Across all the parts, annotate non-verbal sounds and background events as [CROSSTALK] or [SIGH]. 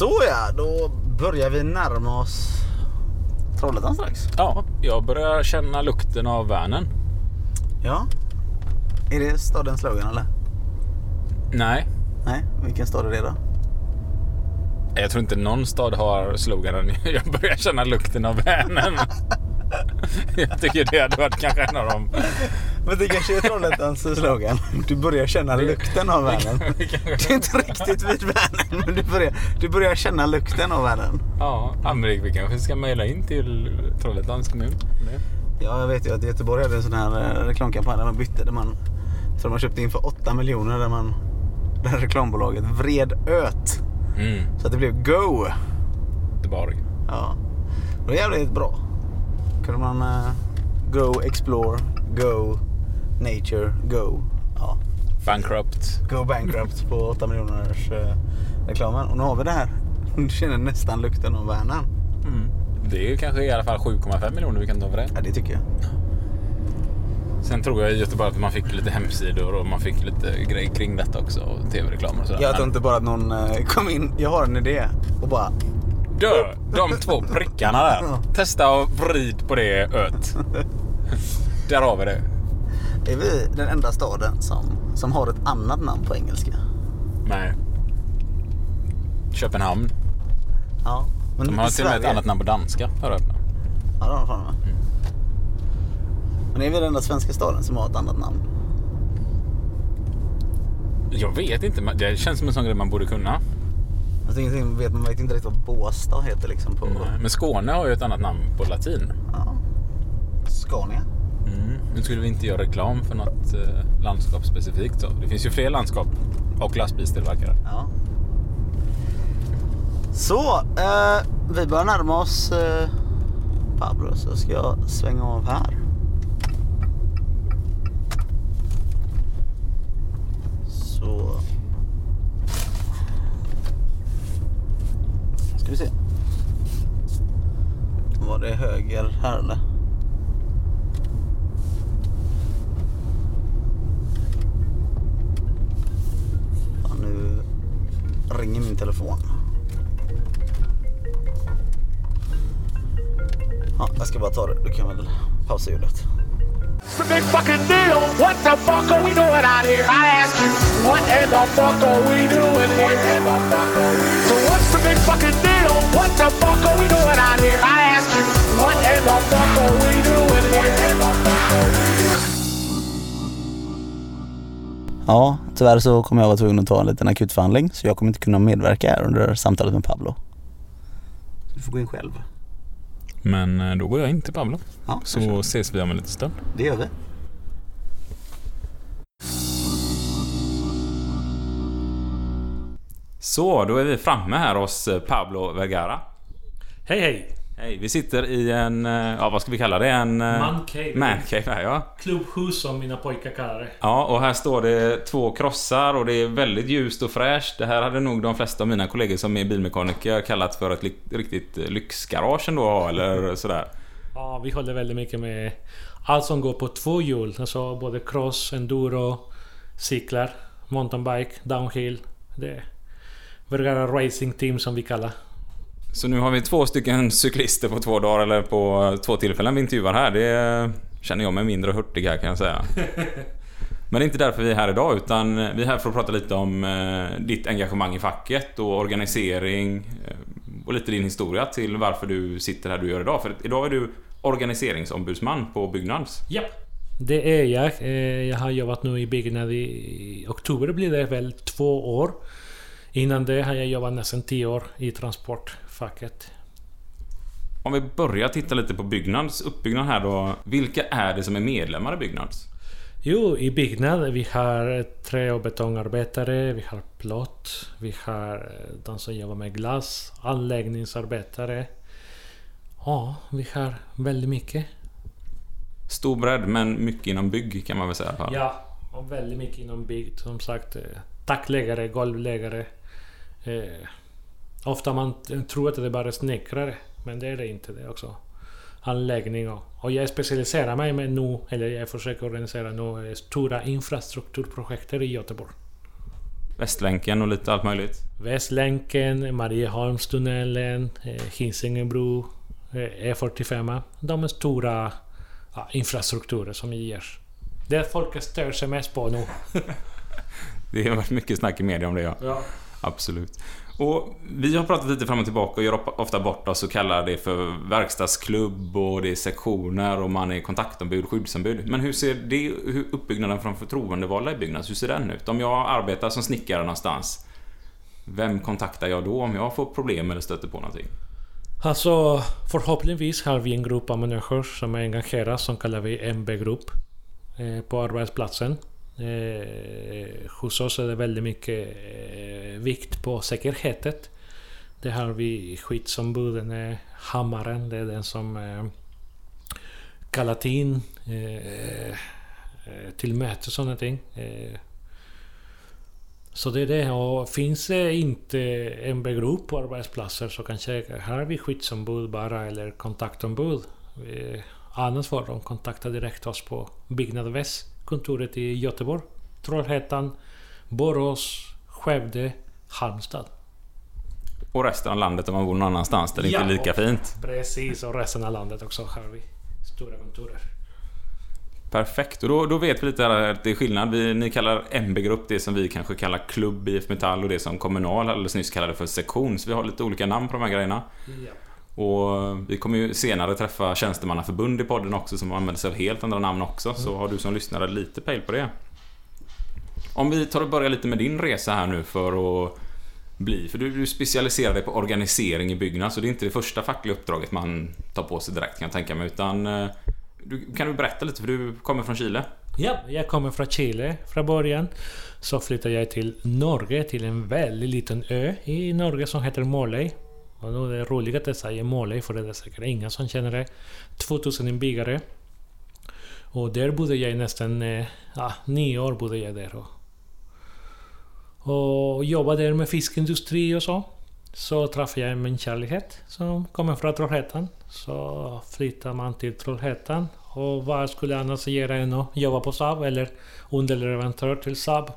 Så ja, då börjar vi närma oss Trollhättan strax. Ja, jag börjar känna lukten av Vänern. Ja. Är det stadens slogan eller? Nej, Nej, vilken stad är det då? jag tror inte någon stad har sloganen [LAUGHS] Jag börjar känna lukten av Vänern. [LAUGHS] Jag tycker det hade varit kanske en av dem. Men det kanske är Trollhättans slogan. Du börjar känna lukten av Vänern. [LAUGHS] Det är inte riktigt vid Vänern, men du börjar, du börjar känna lukten av Vänern. Ja, men vi kanske ska mejla in till Trollhättans kommun. Ja, jag vet ju att Göteborg hade en sån här eh, reklamkampanj där man bytte. Där man, så man köpte in för 8 miljoner där man där reklambolaget vred öt. Mm, Så att det blev Go. Göteborg. Ja. Det var jävligt bra. Kunde man eh, Go Explore, Go Nature, Go. Ja. Bankrupt. Go Bankrupt på 8 miljoners eh, reklamen. Och nu har vi det här. [LAUGHS] Du känner nästan lukten av Vänern. Mm. Det är kanske i alla fall 7,5 miljoner vi kan ta för det. Ja, det tycker jag. Sen tror jag i Göteborg att man fick lite hemsidor och man fick lite grejer kring detta också. Och tv-reklam och sådär. Jag tror inte bara att någon eh, kom in, jag har en idé och bara Dö! De två prickarna där. [LAUGHS] Testa och vrid på det öt. [LAUGHS] Där har vi det. Är vi den enda staden som, som har ett annat namn på engelska? Nej. Köpenhamn. Ja. Men De har till och med ett annat namn på danska. Hör jag. Ja, det har de fan med. Men är vi den enda svenska staden som har ett annat namn? Jag vet inte. Det känns som en sån grej man borde kunna. Alltså, ingenting vet, man vet inte riktigt vad Båstad heter liksom på Nej, Men Skåne har ju ett annat namn på latin. ja. Scania. Mm. Nu skulle vi inte göra reklam för något eh, landskap specifikt. Så. Det finns ju fler landskap och lastbilstillverkare. Ja. Så, eh, vi börjar närma oss eh, Pablo så ska jag svänga av här. Så. Ska vi se. Var det höger här eller? Nu ringer min telefon. Ja, jag ska bara ta det. Du kan väl pausa ljudet. It's a big fucking deal. What the fuck are we doing out here? I ask you, what in the fuck are we doing here? So what's the big fucking deal? What the fuck are we doing out here? I ask you, what in the fuck are we doing here? Ja, tyvärr så kommer jag vara tvungen att ta en liten akutförhandling så jag kommer inte kunna medverka här under samtalet med Pablo. Du får gå in själv. Men eh, då går jag in till Pablo. Ja, Så ses vi om en liten stund. det gör vi. Så, då är vi framme här hos eh, Pablo Vergara. Hej hej! Hej, vi sitter i en, eh, ja vad ska vi kalla det? En... eh, Mancave. Mancave här ja. Klubbhus som mina pojkar kallar det. Ja, och här står det två krossar och det är väldigt ljust och fräscht. Det här hade nog de flesta av mina kollegor som är bilmekaniker kallat för ett riktigt lyxgarage ändå, eller sådär. Ja, vi håller väldigt mycket med allt som går på två hjul. Alltså både cross, enduro, cyklar, mountainbike, downhill. Det är Vergara Racing Team som vi kallar. Så nu har vi två stycken cyklister på två dagar, eller på två tillfällen vi intervjuar här. Det eh, känner jag mig mindre hurtig här kan jag säga. [LAUGHS] Men det är inte därför vi är här idag, utan vi är här för att prata lite om eh, ditt engagemang i facket och organisering eh, och lite din historia till varför du sitter här du gör idag. För idag är du organiseringsombudsman på Byggnads. Japp. Det är jag. Eh, Jag har jobbat nu i byggnad i oktober blir det väl två år. Innan det har jag jobbat nästan tio år i transportfacket. Om vi börjar titta lite på Byggnads uppbyggnad här då. Vilka är det som är medlemmar i Byggnads? Jo, i byggnad vi har trä och betongarbetare, vi har plåt, vi har eh, de som jobbar med glas, anläggningsarbetare. Ja, vi har väldigt mycket. Stor bredd, men mycket inom bygg kan man väl säga. Ja, och väldigt mycket inom bygg. Som sagt, eh, tackläggare, golvläggare. Eh, ofta man tror att det är bara snickrare, men det är det inte. Det är också anläggning och, och jag specialiserar mig med nu, eller jag försöker organisera nu, eh, stora infrastrukturprojekt i Göteborg. Västlänken och lite allt möjligt. Västlänken, Marieholmstunneln, eh, Hisingebro, eh, E45. De är stora ja, infrastrukturer som ger. Det folket stör sig mest på nu. [LAUGHS] Det har varit mycket snack i media om det ja. Ja. Absolut. Och vi har pratat lite fram och tillbaka och gör ofta bort oss och kallar det för verkstadsklubb och det är sektioner och man är kontaktombud, skyddsombud. Men hur ser det, hur uppbyggnaden från förtroendevalda i Byggnads, hur ser den ut? Om jag arbetar som snickare någonstans, vem kontaktar jag då om jag får problem eller stöter på någonting? Alltså, förhoppningsvis har vi en grupp av människor som är engagerade som kallar vi MB-grupp eh, på arbetsplatsen. Eh, hos oss är det väldigt mycket eh, vikt på säkerheten. Det har vi skyddsombuden, Hammaren, det är den som eh, kallat in eh, eh till möte och sådana ting. Eh, så det är det. Och finns det inte en grupp på arbetsplatser så kanske här har vi skyddsombud bara eller kontaktombud. Eh, annars får de kontakta direkt oss på Byggnad Väst, kontoret i Göteborg, Trollhättan, Borås, Skövde, Halmstad. Och resten av landet om man bor någon annanstans där det inte är lika fint. Precis, och resten av landet också har vi stora kontorer. Perfekt, och då, då vet vi lite här att det är skillnad. Vi, ni kallar MB-grupp det som vi kanske kallar klubb IF Metall och det som Kommunal alldeles nyss kallade för sektion. Så vi har lite olika namn på de här grejerna. Ja. Och vi kommer ju senare träffa tjänstemannaförbund i podden också som använder sig av helt andra namn också. Så har du som lyssnare lite pejl på det. Om vi tar och börjar lite med din resa här nu för att bli... För du, du specialiserar dig på organisering i Byggnads så det är inte det första fackliga uppdraget man tar på sig direkt kan jag tänka mig. Utan... Eh, du, kan du berätta lite för du kommer från Chile? Ja, jag kommer från Chile från början. Så flyttade jag till Norge, till en väldigt liten ö i Norge som heter Måløy. Och då är det roligt att jag säger Måløy för det är säkert ingen som känner det. 2000 inbyggare. Och där bodde jag i nästan eh, ja, nio år. bodde jag där och, och jobbade där med fiskindustri och så. Så träffade jag min kärlek som kommer från Trollhättan. Så flyttade man till Trollhättan. Och vad skulle jag annars göra än att jobba på Saab eller underleverantör till Saab.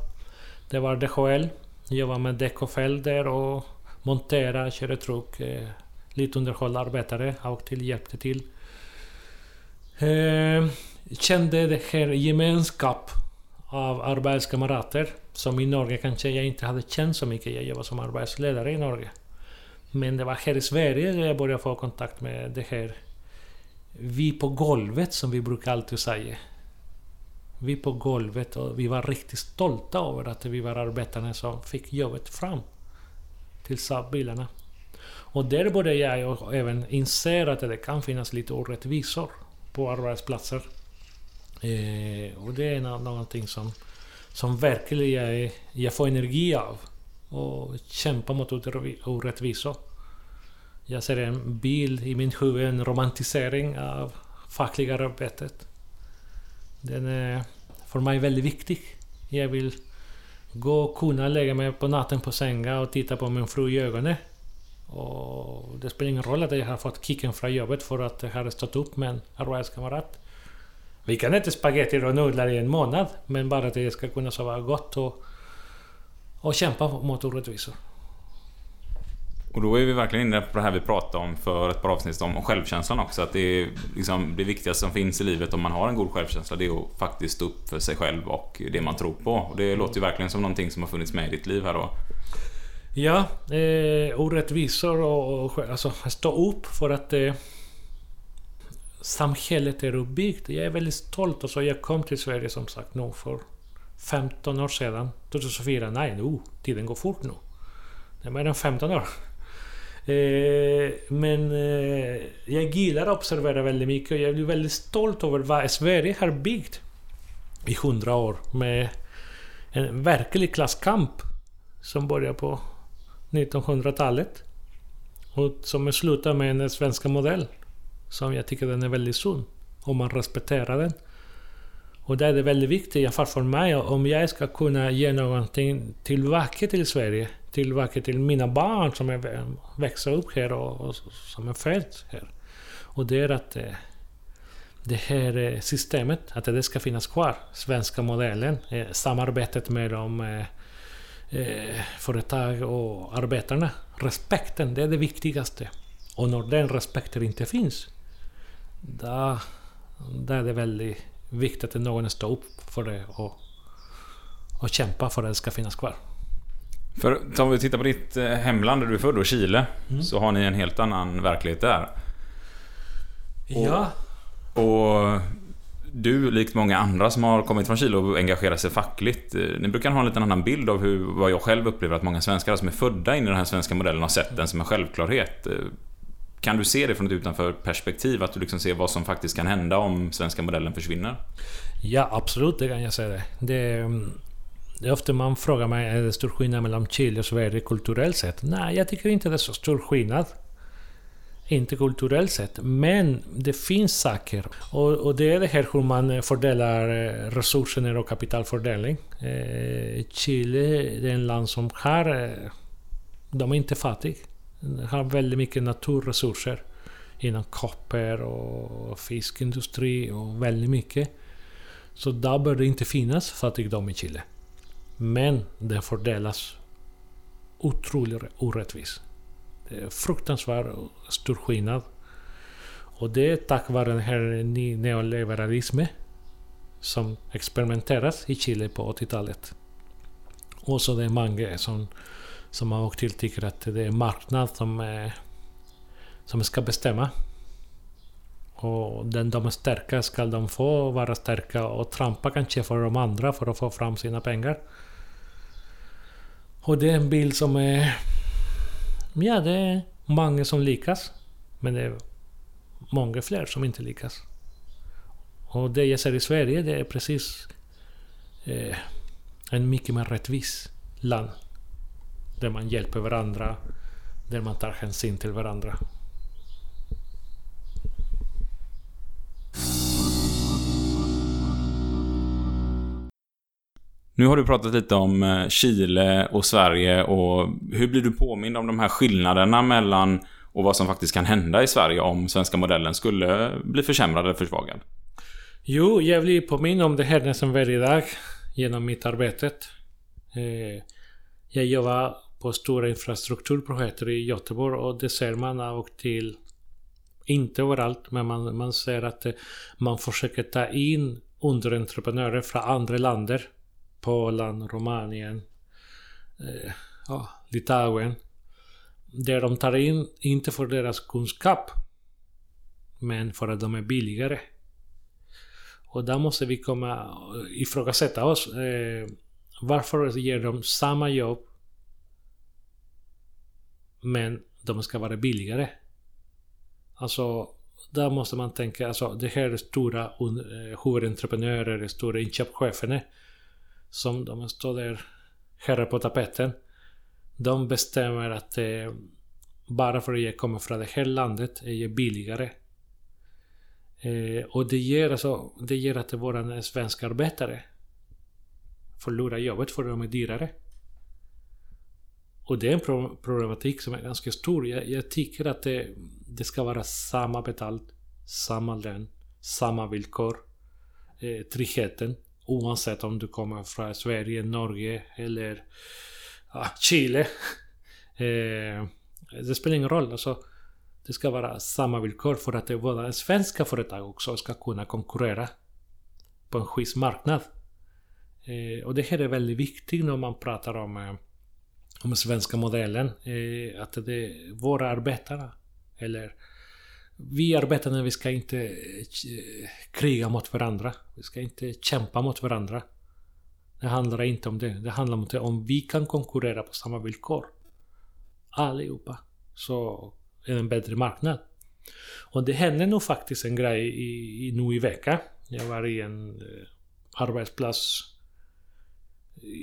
Det var DHL. Jobba med däck och fäll och montera, köra truck, eh, lite underhålla arbetare och till, hjälpte till. Eh, kände det här gemenskap av arbetskamrater som i Norge kanske jag inte hade känt så mycket. Jag jobbade som arbetsledare i Norge. Men det var här i Sverige jag började få kontakt med det här vi på golvet som vi brukar alltid säga. Vi på golvet och vi var riktigt stolta över att vi var arbetarna som fick jobbet fram till Saab-bilarna. Och där började jag även inse att det kan finnas lite orättvisor på arbetsplatser. Eh, och det är någonting som, som verkligen jag, jag får energi av. Och kämpa mot orättvisor. Jag ser en bild i min huvud, en romantisering av fackliga arbetet. Den är för mig väldigt viktig. Jag vill gå och kunna lägga mig på natten på sängen och titta på min fru i ögonen. Och det spelar ingen roll att jag har fått kicken från jobbet för att jag har stått upp med en arbetskamrat. Vi kan äta spagetti och nudlar i en månad, men bara att det ska kunna sova gott och, och kämpa mot orättvisor. Och då är vi verkligen inne på det här vi pratade om för ett par avsnitt om, om självkänslan också. Att det är liksom det viktigaste som finns i livet om man har en god självkänsla. Det är att faktiskt stå upp för sig själv och det man tror på. Och det låter ju verkligen som någonting som har funnits med i ditt liv här då. Ja, eh, orättvisor och, och alltså, stå upp för att eh, samhället är uppbyggt. Jag är väldigt stolt. Alltså, jag kom till Sverige som sagt nu för 15 år sedan. 2004. Nej, nu, tiden går fort nu. Det är mer än 15 år. Eh, men eh, jag gillar att observera väldigt mycket och jag blir väldigt stolt över vad Sverige har byggt i 100 år med en verklig klasskamp som börjar på 1900-talet. Och som slutar med den svenska modellen. Som jag tycker den är väldigt sund. Om man respekterar den. Och det är det väldigt viktigt, i alla fall för mig, om jag ska kunna ge någonting tillbaka till Sverige. Tillbaka till mina barn som är, växer upp här och, och som är född här. Och det är att eh, det här eh, systemet, att det ska finnas kvar. Svenska modellen, eh, samarbetet med de eh, eh, företag och arbetarna. Respekten, det är det viktigaste. Och när den respekten inte finns, då, då är det väldigt viktigt att någon står upp för det och, och kämpar för att det ska finnas kvar. För om vi tittar på ditt eh, hemland där du är född, då, Chile, Mm. så har ni en helt annan verklighet där. Ja, Och du, likt många andra som har kommit från Chile och engagerat sig fackligt, eh, ni brukar ha en liten annan bild av hur, vad jag själv upplever att många svenskar som är födda in i den här svenska modellen har sett den som en självklarhet. Kan du se det från ett utanför perspektiv? Att du liksom ser vad som faktiskt kan hända om svenska modellen försvinner? Ja, absolut, det kan jag säga det. Det, mm, det är ofta man frågar mig, är det stor skillnad mellan Chile och Sverige kulturellt sett? Nej, jag tycker inte det är så stor skillnad. Inte kulturellt sett, men det finns saker. Och, och det är det här hur man fördelar eh, resurser och kapitalfördelning. Eh, Chile det är en land som har... Eh, de är inte fattiga. Har väldigt mycket naturresurser inom koppar och fiskindustri och väldigt mycket. Så där bör det inte finnas fattigdom i Chile. Men den fördelas otroligt orättvist. Det är fruktansvärt stor skillnad. Och det är tack vare den här neoliberalismen som experimenteras i Chile på 80-talet. Och så det är många som, som har åkt till tycker att det är marknad som, som ska bestämma. Och den de är starka ska de få vara starka och trampa kanske för de andra för att få fram sina pengar. Och det är en bild som är... Ja, det är många som lyckas. Men det är många fler som inte lyckas. Och det jag ser i Sverige, det är precis eh, en mycket mer rättvis land. Där man hjälper varandra, där man tar hänsyn till varandra. Nu har du pratat lite om eh, Chile och Sverige och hur blir du påmind om de här skillnaderna mellan och vad som faktiskt kan hända i Sverige om svenska modellen skulle bli försämrad eller försvagad? Jo, jag blir påminn om det här nästan varje dag genom mitt arbete. Eh, jag jobbar på stora infrastrukturprojekt i Göteborg och det ser man av och till. Inte överallt, men man, man ser att eh, man försöker ta in underentreprenörer från andra länder. Polen, Rumänien, eh, ja, Litauen. Där de tar in, inte för deras kunskap, men för att de är billigare. Och där måste vi komma eh, ifrågasätta oss. Eh, varför ger de samma jobb men de ska vara billigare? Alltså, där måste man tänka, alltså det här är stora huvudentreprenörer, eh, stora inköpscheferna som de står där herrar på tapeten. De bestämmer att eh, bara för att jag kommer från det här landet är jag billigare. Eh, och det ger, alltså, det ger att våra svenska arbetare förlorar jobbet för att de är dyrare. Och det är en problematik som är ganska stor. Jag, jag tycker att det, det ska vara samma betalt, samma lön, samma villkor. Eh, tryggheten. Oavsett om du kommer från Sverige, Norge eller ah, Chile. [LAUGHS] eh, det spelar ingen roll. Alltså, det ska vara samma villkor för att båda våra svenska företag också ska kunna konkurrera på en schysst marknad. Eh, och det här är väldigt viktigt när man pratar om, eh, om den svenska modellen. Eh, att det är våra arbetare, eller vi arbetarna, vi ska inte eh, kriga mot varandra. Vi ska inte kämpa mot varandra. Det handlar inte om det. Det handlar om det om vi kan konkurrera på samma villkor. Allihopa. Så är det en bättre marknad. Och det hände nog faktiskt en grej i, i, nu i veckan. Jag var i en eh, arbetsplats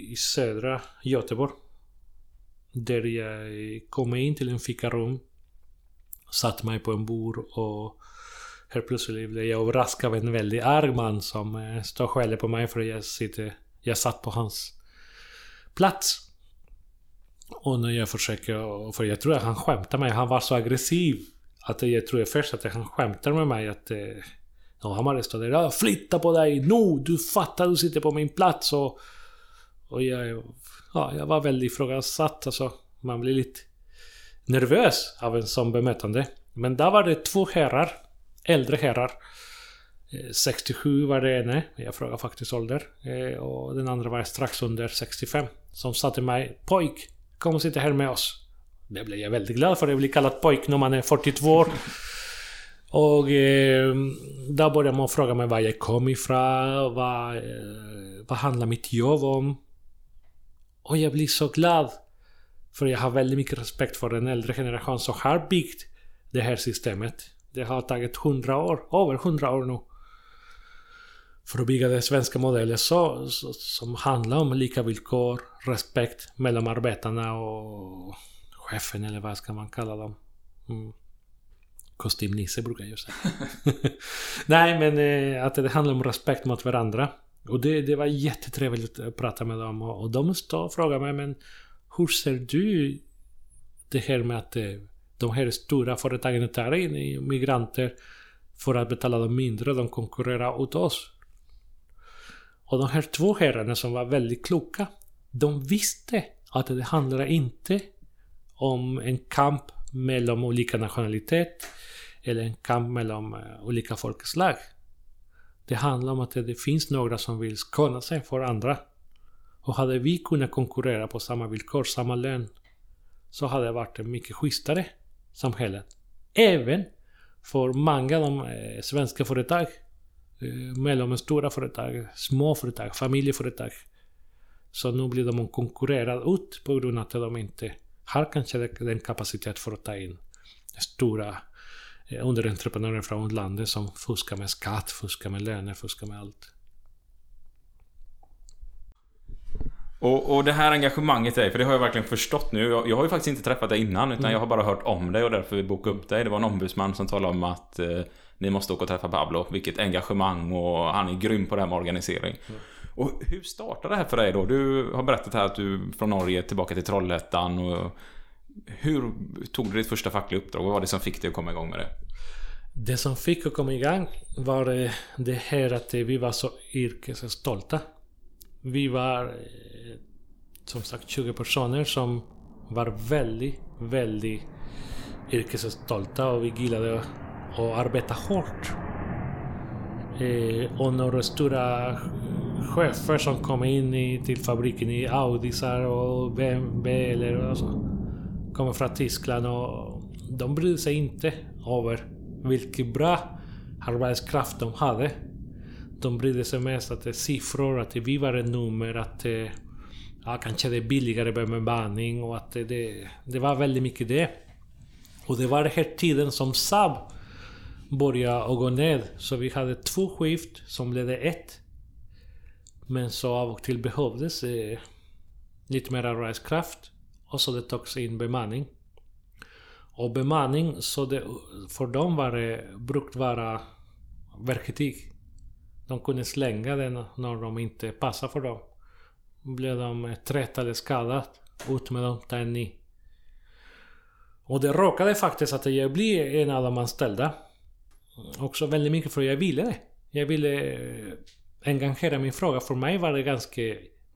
i södra Göteborg. Där jag kom in till en fikarum. Satt mig på en bord och helt plötsligt blev jag överraskad av en väldigt arg man som stod står och skäller på mig för att jag, sitter, jag satt på hans plats. Och när jag försöker, för jag tror att han skämtar med mig, han var så aggressiv. Att jag tror först att han skämtar med mig att... Eh, ja, han bara står där Flytta på dig nu! Du fattar, du sitter på min plats och... Och jag, ja, jag var väldigt ifrågasatt. Alltså, man blir lite nervös av en sån bemötande. Men där var det två herrar. Äldre herrar. Eh, 67 var det ene. Jag frågade faktiskt ålder. Eh, och den andra var strax under 65. Som sa till mig Pojk, kom och sitta här med oss. Det blev jag väldigt glad för. jag blir kallad pojk när man är 42 år. Och eh, där började man fråga mig var jag kom ifrån. Vad, eh, vad handlar mitt jobb om? Och jag blir så glad. För jag har väldigt mycket respekt för den äldre generation som har byggt det här systemet. Det har tagit 100 år, över 100 år nu. För att bygga den svenska modellen så, så, som handlar om lika villkor, respekt mellan arbetarna och chefen eller vad ska man kalla dem. Mm. Kostymnisse brukar jag säga. [LAUGHS] Nej men eh, att det handlar om respekt mot varandra. Och det, det var jättetrevligt att prata med dem och, och de stod och frågade mig men hur ser du det här med att eh, de här stora företagen tar in migranter för att betala dem mindre, de konkurrerar åt oss. Och de här två herrarna som var väldigt kloka, de visste att det handlar inte om en kamp mellan olika nationalitet eller en kamp mellan eh, olika folkslag. Det handlar om att det finns några som vill kunna sig för andra. Och hade vi kunnat konkurrera på samma villkor, samma lön, så hade det varit ett mycket schysstare samhälle. Även för många av de eh, svenska företag, eh, mellanstora företag, små företag, familjeföretag. Så nu blir de konkurrerade ut på grund av att de inte har kanske den kapacitet för att ta in stora underentreprenörer från landet som fuskar med skatt, fuskar med löner, fuskar med allt. Och, och det här engagemanget dig, för det har jag verkligen förstått nu. Jag, jag har ju faktiskt inte träffat dig innan, utan Mm. jag har bara hört om dig och därför vi bokade upp dig. Det var en ombudsman som talade om att eh, ni måste åka och träffa Pablo. Vilket engagemang och han är grym på det här med organisering. Mm. Och hur startade det här för dig då? Du har berättat här att du från Norge tillbaka till Trollhättan och hur tog du ditt första fackliga uppdrag? Vad var det som fick dig att komma igång med det? Det som fick att komma igång var eh, det här att eh, vi var så yrkesstolta. Vi var eh, som sagt 20 personer som var väldigt, väldigt yrkesstolta och vi gillade att arbeta hårt. Och några stora chefer som kom in till fabriken i Audisar och BMW eller och så. Kommer från Tyskland och de brydde sig inte över vilken bra arbetskraft de hade. De brydde sig mest att det är siffror, att det är vivare nummer, att det, ja, kanske det är billigare med bemanning och att det, det, det var väldigt mycket det. Och det var den här tiden som Saab började gå ned. Så vi hade två skift som blev ett. Men så av och till behövdes eh, lite mer arbetskraft. Och så det togs in bemanning. Och bemanning, så det, för dem var det brukt vara verktyg. De kunde slänga den när de inte passade för dem. Blev de trötta eller skadade, ut med dem, ta en ny. Och det råkade faktiskt att jag blev en av de anställda. Också väldigt mycket för jag ville det. Jag ville eh, engagera min fråga. För mig var det ganska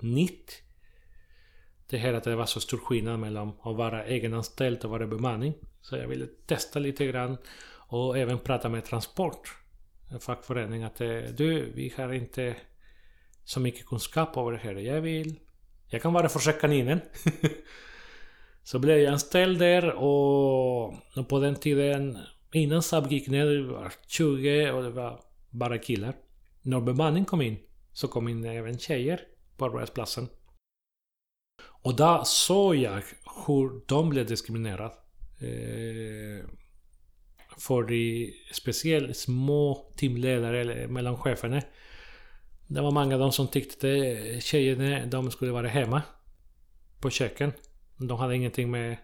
nytt. Det här att det var så stor skillnad mellan att vara egenanställd och vara bemanning. Så jag ville testa lite grann. Och även prata med Transport. En fackförening. Att eh, du, vi har inte så mycket kunskap över det här. Jag vill... Jag kan vara försökskaninen. [LAUGHS] så blev jag anställd där och, och på den tiden innan Saab gick ner, det var 20 och det var bara killar. När bemanning kom in så kom in även tjejer på arbetsplatsen. Och där såg jag hur de blev diskriminerade. Eh, för de speciellt små teamledare eller mellancheferna. Det var många av dem som tyckte att eh, tjejerna de skulle vara hemma på köken. De hade ingenting med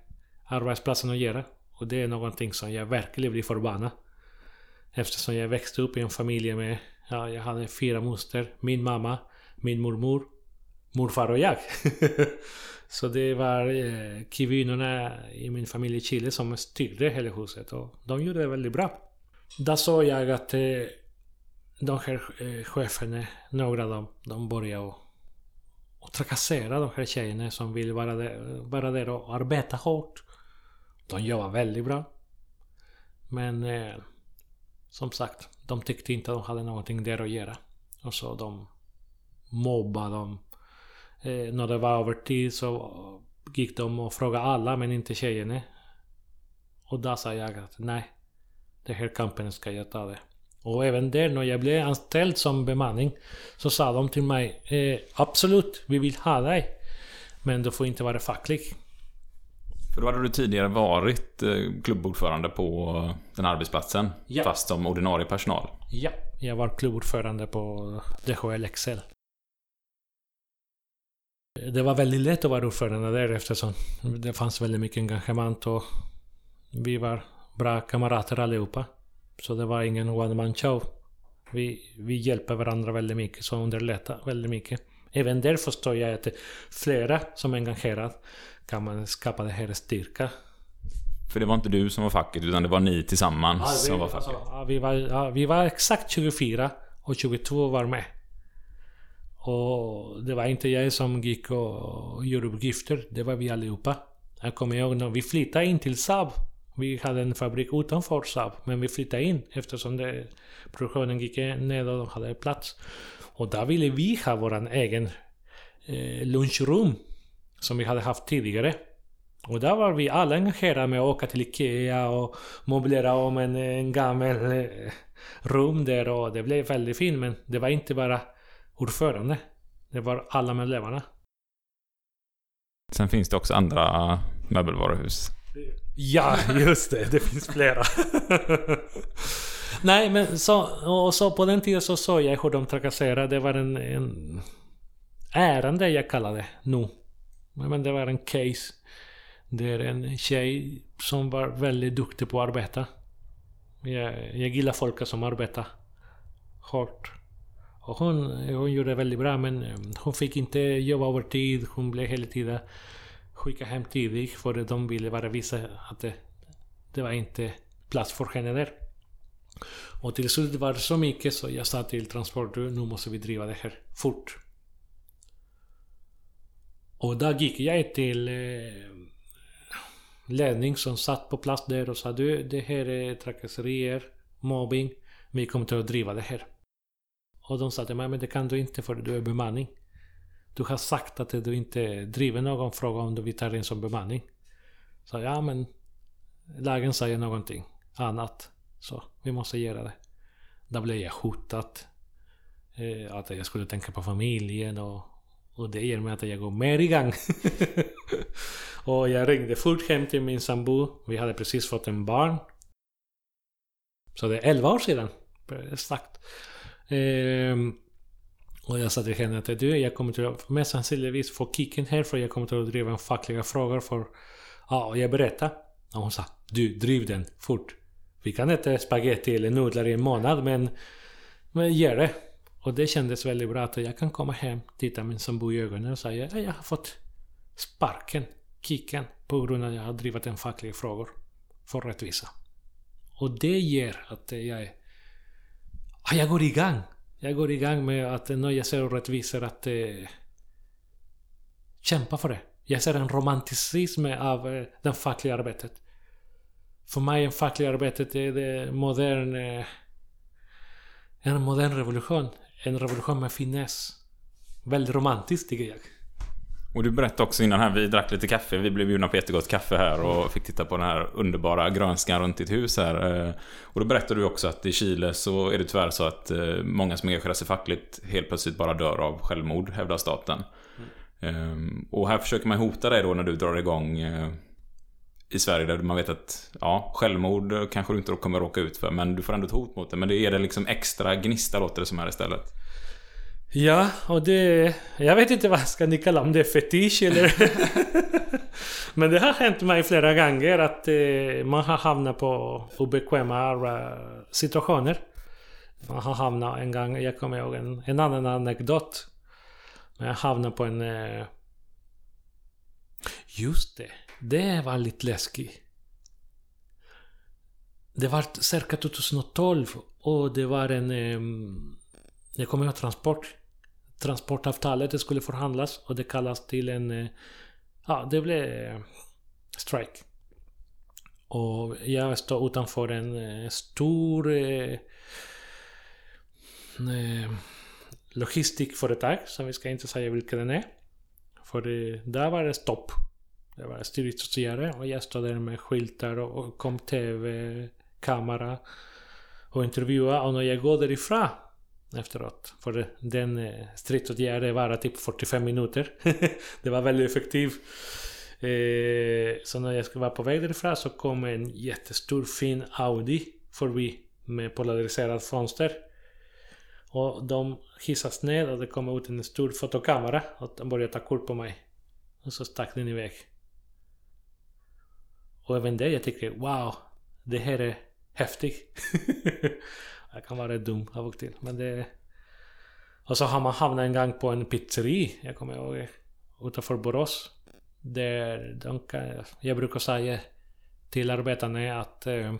arbetsplatsen att göra. Och det är någonting som jag verkligen blir förbannad. Eftersom jag växte upp i en familj med, ja, jag hade fyra moster, min mamma, min mormor, morfar och jag. [LAUGHS] Så det var eh, kvinnorna i min familj i Chile som styrde hela huset och de gjorde det väldigt bra. Då såg jag att eh, de här eh, cheferna, några av dem, de började och, och trakassera de här tjejerna som vill vara där, vara där och arbeta hårt. De jobbar väldigt bra. Men eh, som sagt, de tyckte inte att de hade någonting där att göra. Och så de mobbade dem. Eh, när det var övertid så gick de och frågade alla men inte tjejerna. Och då sa jag att nej, den här kampen ska jag ta det. Och även där när jag blev anställd som bemanning så sa de till mig eh, absolut, vi vill ha dig. Men du får inte vara facklig. För då hade du tidigare varit eh, klubbordförande på den här arbetsplatsen. Ja. Fast som ordinarie personal. Ja, jag var klubbordförande på DHL Excel. Det var väldigt lätt att vara ordförande där eftersom det fanns väldigt mycket engagemang och vi var bra kamrater allihopa. Så det var ingen one man show. Vi, vi hjälper varandra väldigt mycket, så underlättar väldigt mycket. Även där förstår jag att flera som är engagerade kan man skapa det här styrka. För det var inte du som var facket utan det var ni tillsammans Ja, som vi, var facket. alltså, ja, vi, var, ja, vi var exakt 24 och 22 var med. Och det var inte jag som gick och gjorde uppgifter, det var vi allihopa. Jag kommer ihåg när vi flyttade in till Saab. Vi hade en fabrik utanför Saab, men vi flyttade in eftersom det, produktionen gick ner och de hade plats. Och där ville vi ha vår egen eh, lunchrum som vi hade haft tidigare. Och där var vi alla engagerade med att åka till Ikea och möblera om en, en gammal eh, rum där och det blev väldigt fint men det var inte bara ordförande. Det var alla medlemmarna. Sen finns det också andra möbelvaruhus. Ja, just det. Det finns flera. Nej, men så, och så på den tiden så såg jag hur de trakasserade. Det var en, en ärende jag kallade det nu. Men det var en case. Det är en tjej som var väldigt duktig på att arbeta. Jag, jag gillar folk som arbetar hårt. Och hon, hon gjorde det väldigt bra men eh, hon fick inte jobba övertid. Hon blev hela tiden skickad hem tidigt för de ville bara visa att det, det var inte plats för henne där. Och till slut var det så mycket så jag sa till Transport nu måste vi driva det här fort. Och då gick jag till eh, ledning som satt på plats där och sa du det här är trakasserier, mobbing. Vi kommer till att driva det här. Och de sa till mig men det kan du inte för du är bemanning. Du har sagt att du inte driver någon fråga om du vill ta in som bemanning. Så ja men lagen säger någonting annat. Så vi måste göra det. Då blev jag hotad. Eh, att jag skulle tänka på familjen och, och det ger mig att jag går mer igång. [LAUGHS] och jag ringde fort hem till min sambo. Vi hade precis fått en barn. Så det är 11 år sedan. Exakt. Ehm, och jag sa till henne att du, jag kommer till att mest sannolikt få kicken här för jag kommer till att driva en fackliga frågor för... Ja, och jag berättade. Och hon sa du, driv den fort. Vi kan äta spaghetti eller nudlar i en månad men... Men gör det. Och det kändes väldigt bra att jag kan komma hem, titta min sambo i ögonen och säga att jag har fått sparken, kicken, på grund av att jag har drivit en fackliga frågor för rättvisa. Och det ger att jag är... Ah, jag går igång. Jag går igång med att eh, nöja sig och orättvisor att eh, kämpa för det. Jag ser en romanticism av eh, det fackliga arbetet. För mig är fackliga arbetet är det modern... Eh, en modern revolution. En revolution med finess. Väldigt romantiskt tycker jag. Och du berättade också innan här, vi drack lite kaffe, vi blev bjudna på jättegott kaffe här och fick titta på den här underbara grönskan runt ditt hus här. Eh, och då berättade du också att i Chile så är det tyvärr så att eh, många som engagerar sig fackligt helt plötsligt bara dör av självmord, hävdar staten. Mm. Och här försöker man hota dig då när du drar igång i Sverige där man vet att ja, självmord kanske du inte kommer råka ut för men du får ändå ett hot mot det. Men det är det liksom extra gnista låter det som här istället. Ja, och det... Jag vet inte vad ska ni kalla om det är fetisch eller... [LAUGHS] Men det har hänt mig flera gånger att eh, man har hamnat på obekväma eh, situationer. Man har hamnat en gång, jag kommer ihåg en, en annan anekdot. Jag hamnade på en... Eh, just det, det var lite läskigt. Det var cirka 2012 och det var en... Eh, jag kommer ihåg transport transportavtalet skulle förhandlas och det kallas till en... Eh, ja, det blev eh, strike. Och jag står utanför en eh, stor eh, logistikföretag, som vi ska inte säga vilken den är. För där var det stopp. Det var stridsåtgärder och jag stod där med skyltar och, och kom TV, kamera och intervjua och när jag går därifrån efteråt. För den eh, stridsåtgärden var typ 45 minuter. [LAUGHS] det var väldigt effektivt. Eh, så när jag skulle vara på väg därifrån så kom en jättestor fin Audi förbi med polariserat fönster. Och de hissas ner och det kom ut en stor fotokamera och de började ta kort på mig. Och så stack den iväg. Och även det jag tycker wow, det här är häftigt. [LAUGHS] jag kan vara dum av och till men det... Och så har man hamnat en gång på en pizzeri, jag kommer ihåg, utanför Borås. Där de kan, jag brukar säga till arbetarna att eh,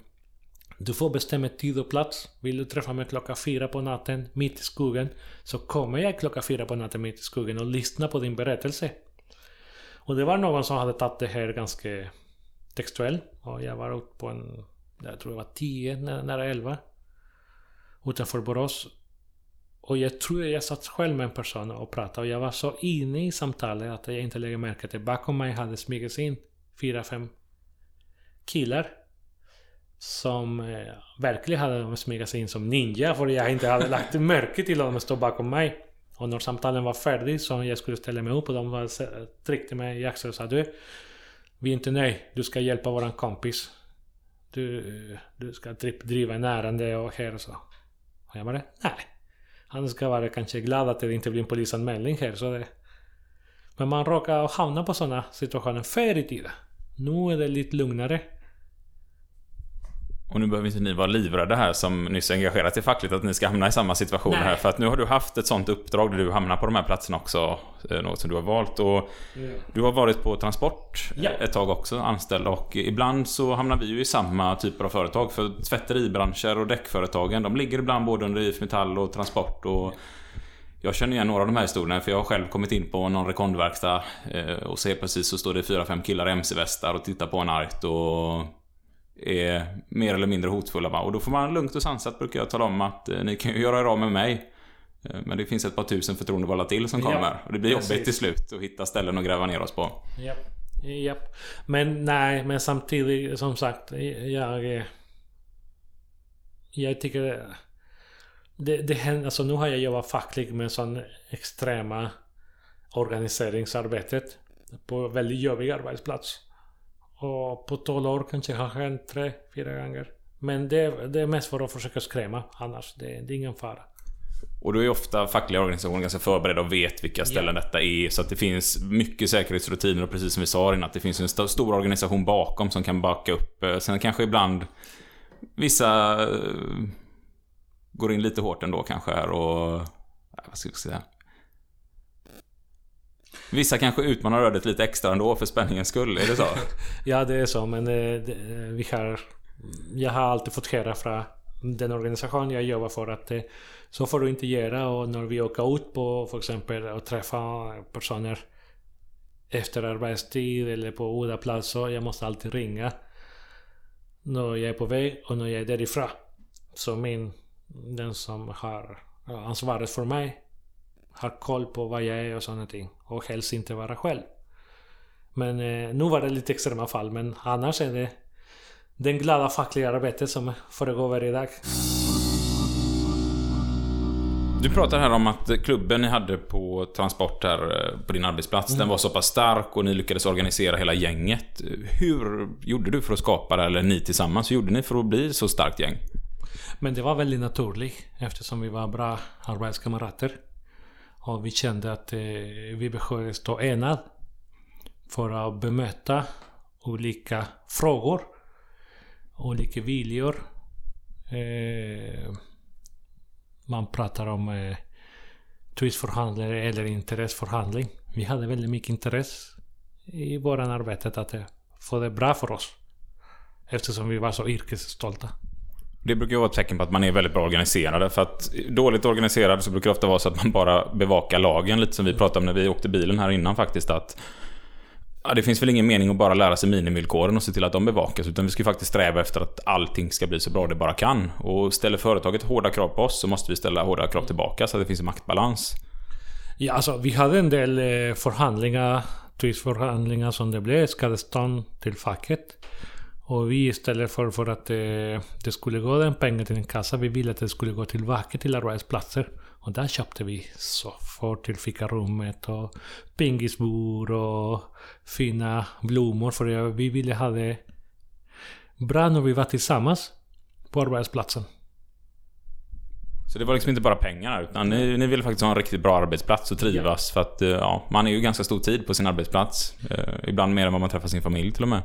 du får bestämma tid och plats. Vill du träffa mig klockan fyra på natten mitt i skogen så kommer jag klockan fyra på natten mitt i skogen och lyssnar på din berättelse. Och det var någon som hade tagit det här ganska textuellt. Och jag var ute på en, jag tror det var tio, nära 11. Utanför Borås. Och jag tror jag satt själv med en person och pratade och jag var så inne i samtalet att jag inte lägger märke till. Bakom mig hade smugit in fyra, fem killar. Som eh, verkligen hade smugit sig in som ninja för jag inte hade lagt [LAUGHS] märke till att de stod bakom mig. Och när samtalen var färdigt så jag skulle ställa mig upp och de var, tryckte mig i axeln och sa du Vi är inte nöjda, du ska hjälpa våran kompis. Du, du ska driva en ärende och här och så. Och jag bara nej. Han ska vara kanske glad att det inte blir en polisanmälning här så det... Men man råkar hamna på sådana situationer förr i tiden. Nu är det lite lugnare. Och nu behöver inte ni vara livrädda här som nyss engagerat er fackligt att ni ska hamna i samma situation Nej. här. För att nu har du haft ett sånt uppdrag där du hamnar på de här platserna också. eh, Något som du har valt. Och du har varit på transport Ja. ett tag också, anställd. Och ibland så hamnar vi ju i samma typer av företag. För tvätteribranscher och däckföretagen, de ligger ibland både under IF Metall och transport. Och jag känner igen några av de här historierna för jag har själv kommit in på någon rekondverkstad eh, och ser precis så står det fyra, fem killar i MC-västar och tittar på en art och är mer eller mindre hotfulla. bara. Och då får man lugnt och sansat brukar jag tala om att eh, ni kan ju göra er av med mig. Eh, Men det finns ett par tusen förtroendevalda till som Ja, kommer. Och det blir precis. jobbigt till slut att hitta ställen att gräva ner oss på. Japp. Japp. Men nej, men samtidigt som sagt, jag... Jag tycker... Det, det händer, alltså nu har jag jobbat fackligt med sån extrema organiseringsarbetet på väldigt jobbig arbetsplats. Och på 12 år kanske har hänt tre, fyra gånger. Men det, det är mest för att försöka skrämma, annars det, det är ingen fara. Och då är ofta fackliga organisationer ganska förberedda och vet vilka ställen detta är. Så att det finns mycket säkerhetsrutiner och precis som vi sa innan att det finns en st- stor organisation bakom som kan backa upp. Eh, Sen kanske ibland vissa eh, går in lite hårt ändå kanske här och... ja, Vad ska jag säga? Vissa kanske utmanar ödet lite extra ändå för spänningens skull, är det så? [LAUGHS] Ja, det är så, men eh, det, eh, vi har... Jag har alltid fått höra från den organisation jag jobbar för att eh, så får du inte göra och när vi åker ut på för exempel och träffar personer efter arbetstid eller på udda platser, jag måste alltid ringa när jag är på väg och när jag är därifrån. Så min, den som har ansvaret för mig har koll på vad jag är och sådana ting och helst inte vara själv. Men eh, nu var det lite extrema fall, men annars är det den glada fackliga arbetet som föregår varje dag. Du pratar här om att klubben ni hade på transport här eh, på din arbetsplats, den var så pass stark och ni lyckades organisera hela gänget. Hur gjorde du för att skapa det, eller ni tillsammans, hur gjorde ni för att bli så starkt gäng? Men det var väldigt naturligt eftersom vi var bra arbetskamrater. Och vi kände att eh, vi behövde stå enad för att bemöta olika frågor, olika viljor. Eh, man pratar om eh, turistförhandlare eller intresseförhandling. Vi hade väldigt mycket intresse i våran arbete att eh, få det bra för oss. Eftersom vi var så yrkesstolta. Det brukar ju vara ett tecken på att man är väldigt bra organiserade. För att dåligt organiserad så brukar det ofta vara så att man bara bevakar lagen. Lite som vi pratade om när vi åkte bilen här innan faktiskt. Att ja, det finns väl ingen mening att bara lära sig minimivillkoren och se till att de bevakas. Utan vi ska ju faktiskt sträva efter att allting ska bli så bra det bara kan. Och ställer företaget hårda krav på oss så måste vi ställa hårda krav tillbaka så att det finns en maktbalans. Ja, alltså vi hade en del eh, förhandlingar, tvistförhandlingar som det blev, skadestånd till facket. Och vi istället för, för att eh, det skulle gå den pengen till en kassa, vi ville att det skulle gå tillbaka till arbetsplatser. Och där köpte vi soffor till fikarummet och pingisbord och fina blommor. För vi ville ha det bra när vi var tillsammans på arbetsplatsen. Så det var liksom inte bara pengar utan ni, ni ville faktiskt ha en riktigt bra arbetsplats och trivas. För att eh, ja, man är ju ganska stor tid på sin arbetsplats. Eh, ibland mer än vad man träffar sin familj till och med.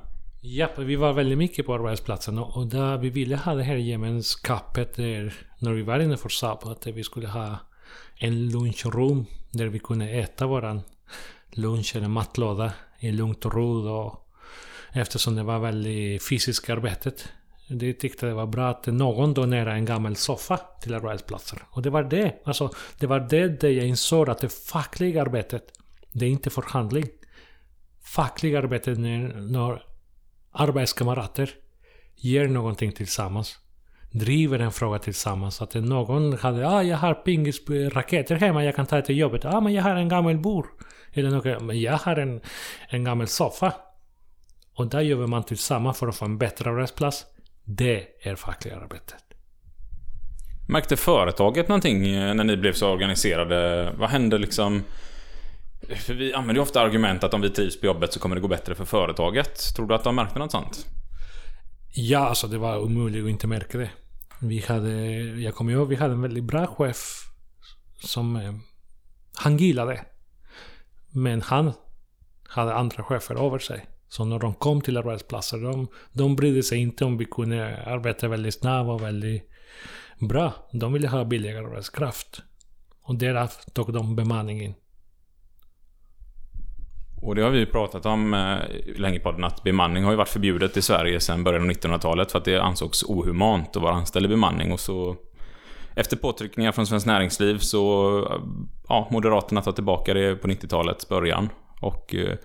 Ja, vi var väldigt mycket på arbetsplatsen och, där vi ville ha det här gemenskapet där, när vi var inne för Saab, att vi skulle ha en lunchrum där vi kunde äta våran lunch eller matlåda i lugnt och ro. Och, eftersom det var väldigt fysiskt arbetet. Det tyckte det var bra att någon donerade en gammal soffa till arbetsplatser. Och det var det. Alltså, det var det där jag insåg att det fackliga arbetet, det är inte förhandling. Fackliga arbetet när, när arbetskamrater ger någonting tillsammans. Driver en fråga tillsammans. Att någon hade ah, jag har pingisraketer hemma, jag kan ta det till jobbet. ah, men jag har en gammal bur. Eller något, men jag har en, en gammal soffa. Och där jobbar man tillsammans för att få en bättre arbetsplats. Det är fackliga arbetet. Märkte företaget någonting eh, när ni blev så organiserade? Vad hände liksom? För vi använder ju ofta argument att om vi trivs på jobbet så kommer det gå bättre för företaget. Tror du att de märkte något sånt? Ja, alltså det var omöjligt att inte märka det. Vi hade, jag kommer ihåg, vi hade en väldigt bra chef som eh, han gillade. Men han hade andra chefer över sig. Så när de kom till arbetsplatser, de, de brydde sig inte om vi kunde arbeta väldigt snabbt och väldigt bra. De ville ha billigare arbetskraft. Och därav tog de bemanningen. Och det har vi pratat om eh, länge på podden att bemanning har ju varit förbjudet i Sverige sedan början av 1900-talet för att det ansågs ohumant att vara anställd i bemanning och så efter påtryckningar från Svenskt Näringsliv så eh, ja, Moderaterna tar tillbaka det på 90-talets början. Och eh,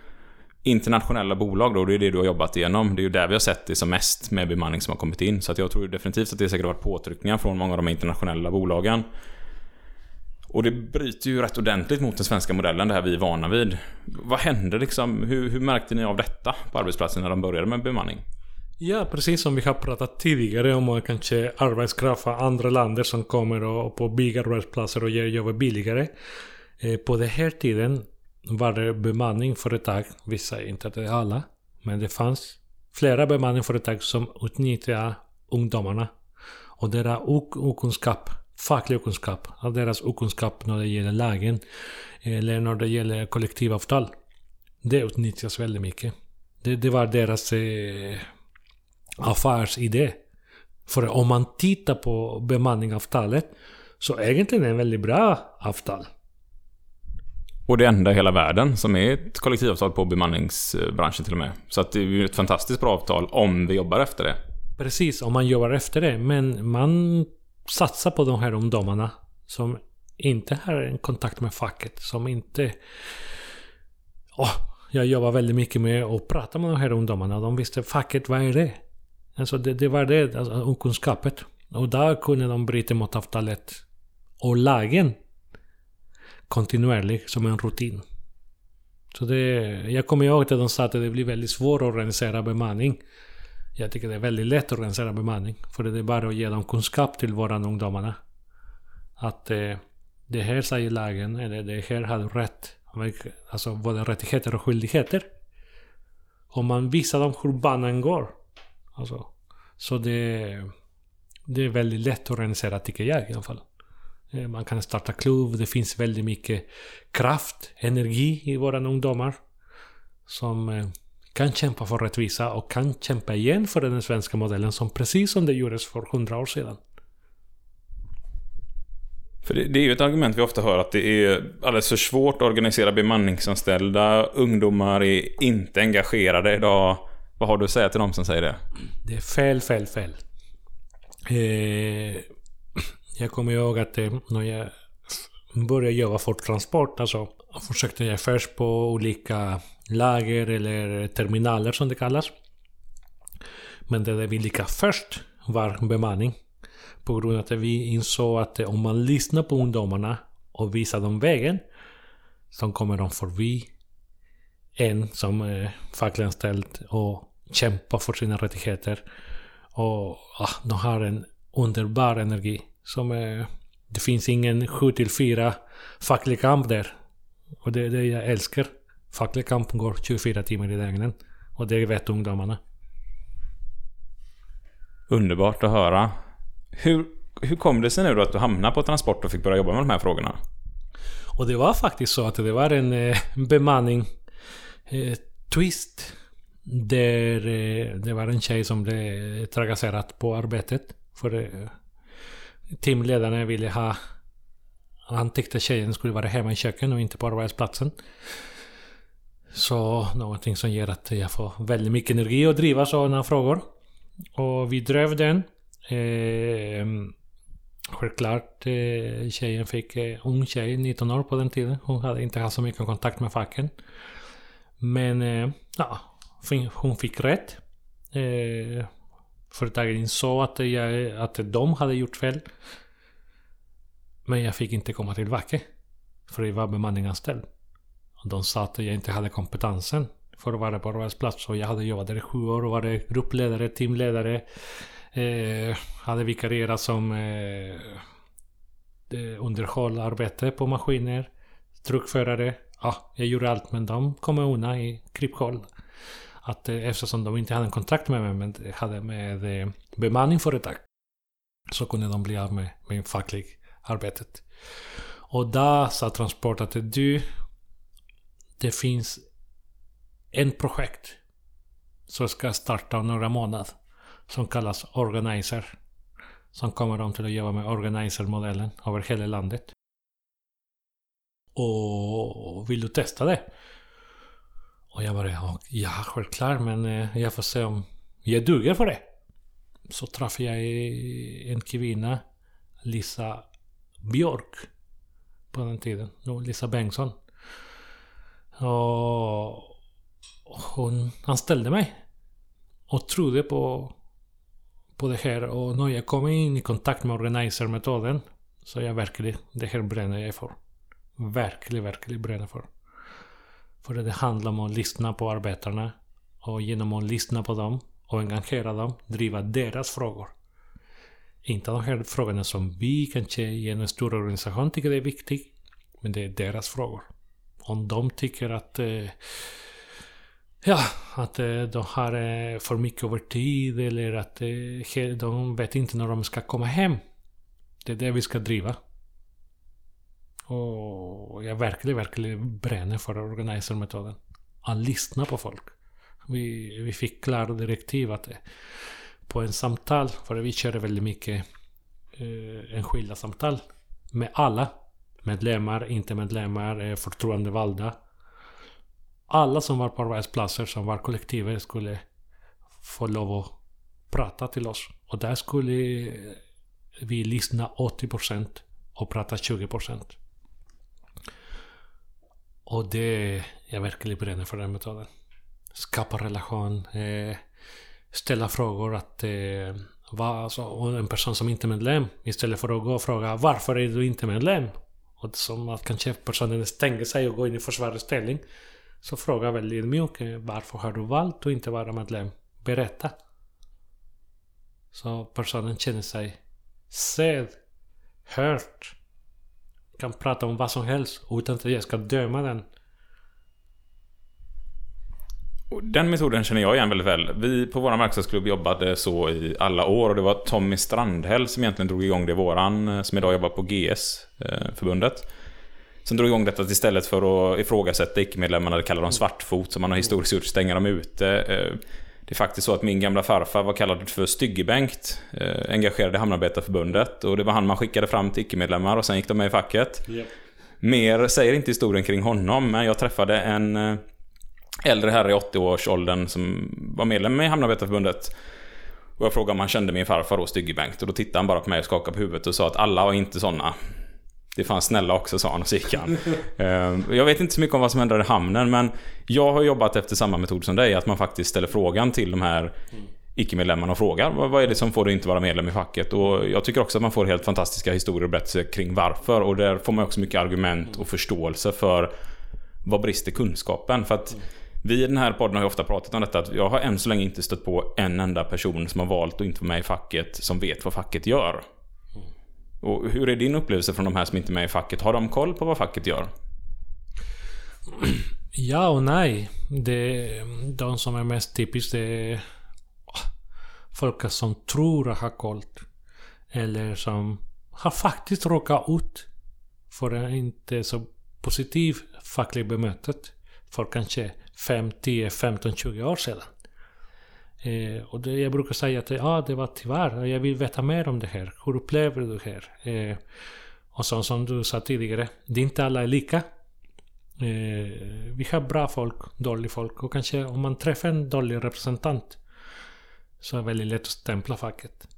internationella bolag då, det är det du har jobbat igenom. Det är ju där vi har sett det som mest med bemanning som har kommit in. Så att jag tror definitivt att det säkert har varit påtryckningar från många av de internationella bolagen. Och det bryter ju rätt ordentligt mot den svenska modellen, det här vi är vana vid. Vad hände liksom? Hur, hur märkte ni av detta på arbetsplatsen när de började med bemanning? Ja, precis som vi har pratat tidigare om kanske arbetskraft från andra länder som kommer och på byggarbetsplatser och ger jobbet billigare. Eh, på den här tiden var det bemanningsföretag, vissa, inte det alla, men det fanns flera bemanningsföretag som utnyttjade ungdomarna och deras okunskap facklig okunskap, av deras okunskap när det gäller lagen eller när det gäller kollektivavtal. Det utnyttjas väldigt mycket. Det, det var deras eh, affärsidé. För om man tittar på bemanningsavtalet så egentligen är det en väldigt bra avtal. Och det enda i hela världen som är ett kollektivavtal på bemanningsbranschen till och med. Så att det är ju ett fantastiskt bra avtal om vi jobbar efter det. Precis, om man jobbar efter det. Men man Satsa på de här ungdomarna som inte har en kontakt med facket. Som inte... Oh, jag jobbar väldigt mycket med att prata med de här ungdomarna. De visste facket, vad är det? Alltså det, det var det, alltså okunskapet. Och där kunde de bryta mot avtalet och lagen kontinuerligt som en rutin. Så det, jag kommer ihåg att de sa att det blir väldigt svårt att organisera bemanning. Jag tycker det är väldigt lätt att organisera bemanning. För det är bara att ge dem kunskap till våra ungdomarna. Att eh, det här säger lagen, eller det här har du rätt. Alltså både rättigheter och skyldigheter. Om man visar dem hur banan går. Alltså, så det, det är väldigt lätt att organisera tycker jag i alla fall. Eh, man kan starta klubb, det finns väldigt mycket kraft, energi i våra ungdomar. Som eh, kan kämpa för rättvisa och kan kämpa igen för den svenska modellen som precis som det gjordes för hundra år sedan. För det, det, är ju ett argument vi ofta hör att det är alldeles för svårt att organisera bemanningsanställda. Ungdomar är inte engagerade idag. Vad har du att säga till dem som säger det? Det är fel, fel, fel. Eh, jag kommer ihåg att eh, när jag började jobba för transport, alltså försökte jag först på olika lager eller terminaler som det kallas. Men det där vi lyckades först var bemanning. På grund av att vi insåg att om man lyssnar på ungdomarna och visar dem vägen så kommer de förbi en som är fackanställd och kämpar för sina rättigheter. Och ah, de har en underbar energi. Som är, det finns ingen 7 till 4 facklig kamp där. Och det är det jag älskar. Facklig kamp går 24 timmar i dygnet. Och det vet ungdomarna. Underbart att höra. Hur, hur kom det sig nu då att du hamnade på transport och fick börja jobba med de här frågorna? Och det var faktiskt så att det var en eh, bemanning eh, twist. Där eh, det var en tjej som blev trakasserad på arbetet. För Teamledaren ville ha... Han tyckte tjejen skulle vara hemma i köket och inte på arbetsplatsen. Så någonting som gör att jag får väldigt mycket energi att driva sådana frågor. Och vi drev den. Eh, Självklart, eh, tjejen fick, eh, ung tjej, 19 år på den tiden. Hon hade inte haft så mycket kontakt med facken. Men eh, ja, hon fick rätt. Eh, företaget insåg att, jag, att de hade gjort fel. Men jag fick inte komma tillbaka. För jag var bemanningsanställd. Och de sa att jag inte hade kompetensen för att vara på arbetsplats. Och jag hade jobbat där i sju år och varit gruppledare, teamledare. Eh, hade vikarierat som eh, eh, underhållarbete på maskiner. Truckförare. Ja, jag gjorde allt men de kom undan i kryphål. Att eh, eftersom de inte hade en kontrakt med mig men hade med eh, bemanningsföretag. Så kunde de bli av med, med facklig arbetet. Och där sa Transport att du, det finns en projekt som ska starta om några månader som kallas Organizer. Som kommer de till att jobba med Organizer-modellen över hela landet. Och vill du testa det? Och jag bara, ja, självklart men eh, jag får se om jag duger för det. Så träffade jag eh, en kvinna, Lisa Björk, på den tiden. Lisa Bengtsson. Och hon anställde mig. Och trodde på, på det här. Och när jag kom in i kontakt med organizer-metoden så jag verkligen, det här bränner jag för. Verkligen, verkligen bränner för. För det handlar om att lyssna på arbetarna. Och genom att lyssna på dem och engagera dem, driva deras frågor. Inte de här frågorna som vi kanske i en stor organisation tycker är viktiga. Men det är deras frågor. Om de tycker att eh, Ja, att eh, de har eh, för mycket övertid eller att eh, de vet inte när de ska komma hem. Det är det vi ska driva. Och jag verkligen, verkligen bränner för organizer-metoden. Att lyssna på folk. Vi, vi fick klara direktiv att eh, på en samtal, för vi körde väldigt mycket eh, enskilda samtal med alla. Medlemmar, inte medlemmar, eh, förtroendevalda. Alla som var på arbetsplatser som var kollektivet, skulle få lov att prata till oss. Och där skulle eh, vi lyssna 80% och prata 20%. Och det, jag verkligen bränner för den metoden. Skapa relation, eh, ställa frågor att eh, va, alltså, och en person som inte är medlem istället för att gå och fråga varför är du inte medlem? Och som att kanske personen stänger sig och går in i försvarsställning. Så fråga väldigt mycket eh, varför har du valt att inte vara medlem? Berätta. Så personen känner sig sedd, hört. Kan prata om vad som helst utan att jag ska döma den. Den metoden känner jag igen väldigt väl. Vi på vår verkstadsklubb jobbade så i alla år och det var Tommy Strandhäll som egentligen drog igång det, våran, eh, som idag jobbar på GS, eh, förbundet. Som drog igång detta att istället för att ifrågasätta icke-medlemmarna, det kallar de svartfot, som man har historiskt gjort, stänga dem ute. Eh, det är faktiskt så att min gamla farfar var kallad för Styggebengt, eh, engagerad i Hamnarbetarförbundet. Och det var han man skickade fram till icke-medlemmar och sen gick de med i facket. Mer säger inte historien kring honom, men jag träffade en eh, äldre herre i 80-årsåldern som var medlem i Hamnarbetarförbundet. Och jag frågade om han kände min farfar då, Styggebengt. Och då tittade han bara på mig och skakade på huvudet och sa att alla var inte sådana. Det fanns snälla också, sa han och så gick han. Ehm, jag vet inte så mycket om vad som händer i hamnen, men jag har jobbat efter samma metod som dig. Att man faktiskt ställer frågan till de här icke-medlemmarna och frågar vad vad är det som får dig inte vara medlem i facket? Och jag tycker också att man får helt fantastiska historier och berättelser kring varför. Och där får man också mycket argument och förståelse för vad brister kunskapen? För att vi i den här podden har ju ofta pratat om detta att jag har än så länge inte stött på en enda person som har valt att inte vara med i facket som vet vad facket gör. Och hur är din upplevelse från de här som inte är med i facket? Har de koll på vad facket gör? Ja och nej. Det, de som är mest typiskt är folk som tror att ha koll. Eller som har faktiskt råkat ut för en inte så positiv facklig bemötet. För kanske 5, 10, 15, 20 år sedan. Eh, och det, jag brukar säga att ah, det var tyvärr, jag vill veta mer om det här. Hur upplever du det här? Eh, och så, som du sa tidigare, det är inte alla är lika. Eh, vi har bra folk, dålig folk och kanske om man träffar en dålig representant så är det väldigt lätt att stämpla facket.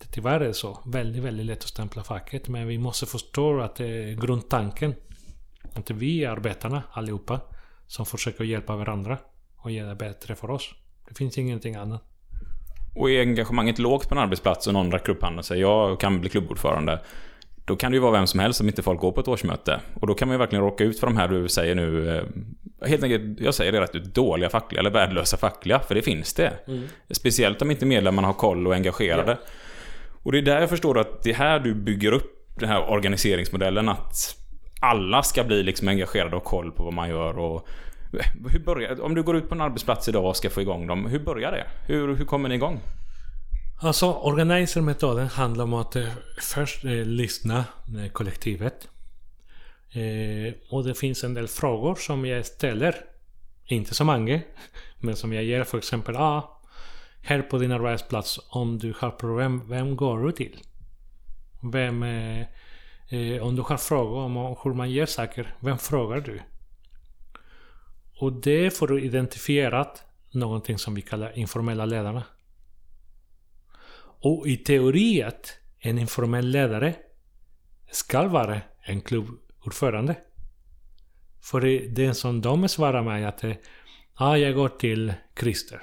Det tyvärr är det så. Väldigt, väldigt lätt att stämpla facket. Men vi måste förstå att det är grundtanken. Att vi är arbetarna allihopa som försöker hjälpa varandra och göra det bättre för oss. Det finns ingenting annat. Och är engagemanget lågt på en arbetsplats och någon räcker upp handen och säger jag kan bli klubbordförande. Då kan det ju vara vem som helst om inte folk går på ett årsmöte. Och då kan man ju verkligen råka ut för de här du säger nu. eh, Helt enkelt, jag säger det rätt ut, dåliga fackliga eller värdelösa fackliga. För det finns det. Speciellt om inte medlemmarna har koll och är engagerade. Och det är där jag förstår att det är här du bygger upp den här organiseringsmodellen. Att alla ska bli liksom engagerade och koll på vad man gör. Och hur börjar, om du går ut på en arbetsplats idag och ska få igång dem, hur börjar det? Hur, hur kommer ni igång? Alltså, organizer-metoden handlar om att eh, först eh, lyssna med kollektivet. Eh, och det finns en del frågor som jag ställer. Inte så många, men som jag ger för exempel. Ah, här på din arbetsplats, om du har problem, vem går du till? Vem... Eh, eh om du har frågor om hur man gör saker, vem frågar du? Och det får du identifierat någonting som vi kallar informella ledarna. Och i teorin, en informell ledare ska vara en klubbordförande. För det är som de svarar mig att eh, ah, jag går till Christer.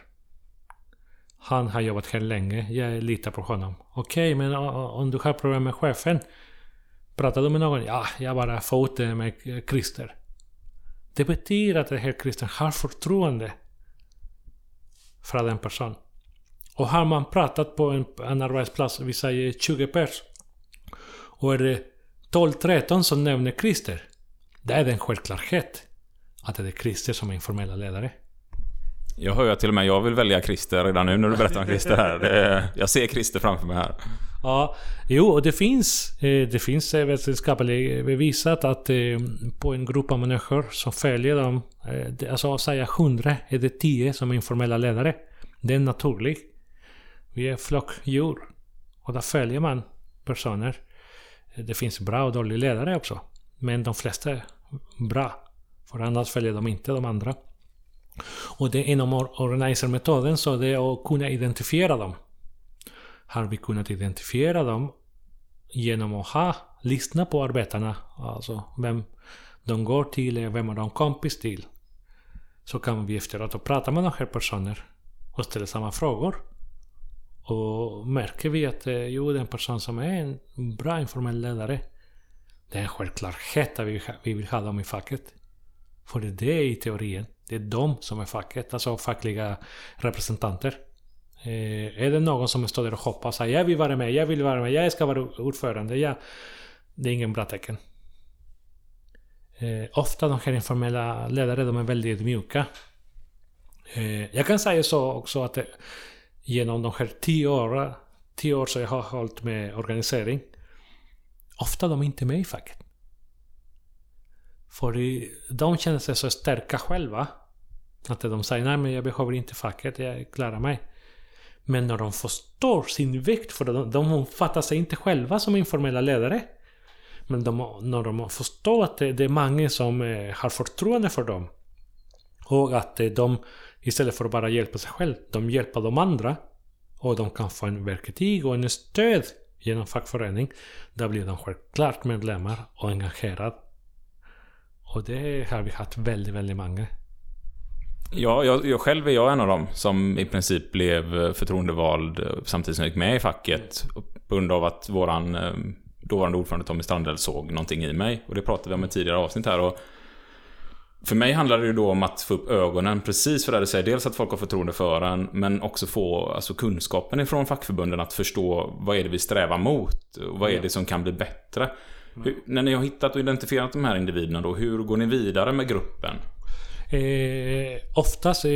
Han har jobbat här länge, jag litar på honom. Okej, men om du har problem med chefen? Pratar du med någon? Ja, jag bara får ut det med Christer. Det betyder att den här kristen har förtroende för den personen. Och har man pratat på en, en arbetsplats, vi säger 20 pers. Och är det 12-13 som nämner Christer. Det är en självklarhet att det är Christer som är informella ledare. Jag hör ju att till och med jag vill välja Christer redan nu när du berättar om Christer här. Det, jag ser Christer framför mig här. Ja, jo, och det finns, eh, det finns vetenskapligt bevisat att eh, på en grupp av människor som följer dem, eh, alltså säga 100 är det 10 som är informella ledare. Det är naturligt. Vi är flockdjur. Och där följer man personer. Det finns bra och dåliga ledare också. Men de flesta är bra. För annars följer de inte de andra. Och det är inom organizer-metoden så det är att kunna identifiera dem. Har vi kunnat identifiera dem genom att ha, lyssna på arbetarna, alltså vem de går till, vem är de kompis till. Så kan vi efteråt prata med de här personerna och ställa samma frågor. Och märker vi att eh, jo, det är en person som är en bra informell ledare. Det är en självklarhet att vi vill ha dem i facket. För det är det i teorin. Det är de som är facket, alltså fackliga representanter. Eh, är det någon som står där och hoppas säger jag vill vara med, jag vill vara med, jag ska vara ordförande. Jag, det är ingen bra tecken. Eh, ofta de här informella ledare, de är väldigt mjuka. Eh, jag kan säga så också att eh, genom de här tio åren, tio år som jag har hållit med organisering, ofta de är inte med i facket. För de känner sig så starka själva. Att de säger nej men jag behöver inte facket, jag klarar mig. Men när de förstår sin vikt, för de, de uppfattar sig inte själva som informella ledare. Men de, när de förstår att det, det är många som eh, har förtroende för dem. Och att eh, de istället för att bara hjälpa sig själv, de hjälper de andra. och de kan få en verktyg och en stöd genom fackförening, då blir de självklart medlemmar och engagerade. Och det har vi haft väldigt, väldigt många. Ja, jag, jag själv är jag en av dem som i princip blev förtroendevald eh, samtidigt som jag gick med i facket. På grund av att våran eh, dåvarande ordförande Tommy Strandell såg någonting i mig. Och det pratade vi om i tidigare avsnitt här. Och för mig handlar det ju då om att få upp ögonen precis för det du säger. Dels att folk har förtroende för en, men också få alltså, kunskapen ifrån fackförbunden att förstå vad är det vi strävar mot? Och vad är det som kan bli bättre? Hur, när ni har hittat och identifierat de här individerna då, hur går ni vidare med gruppen? Eh, oftast eh,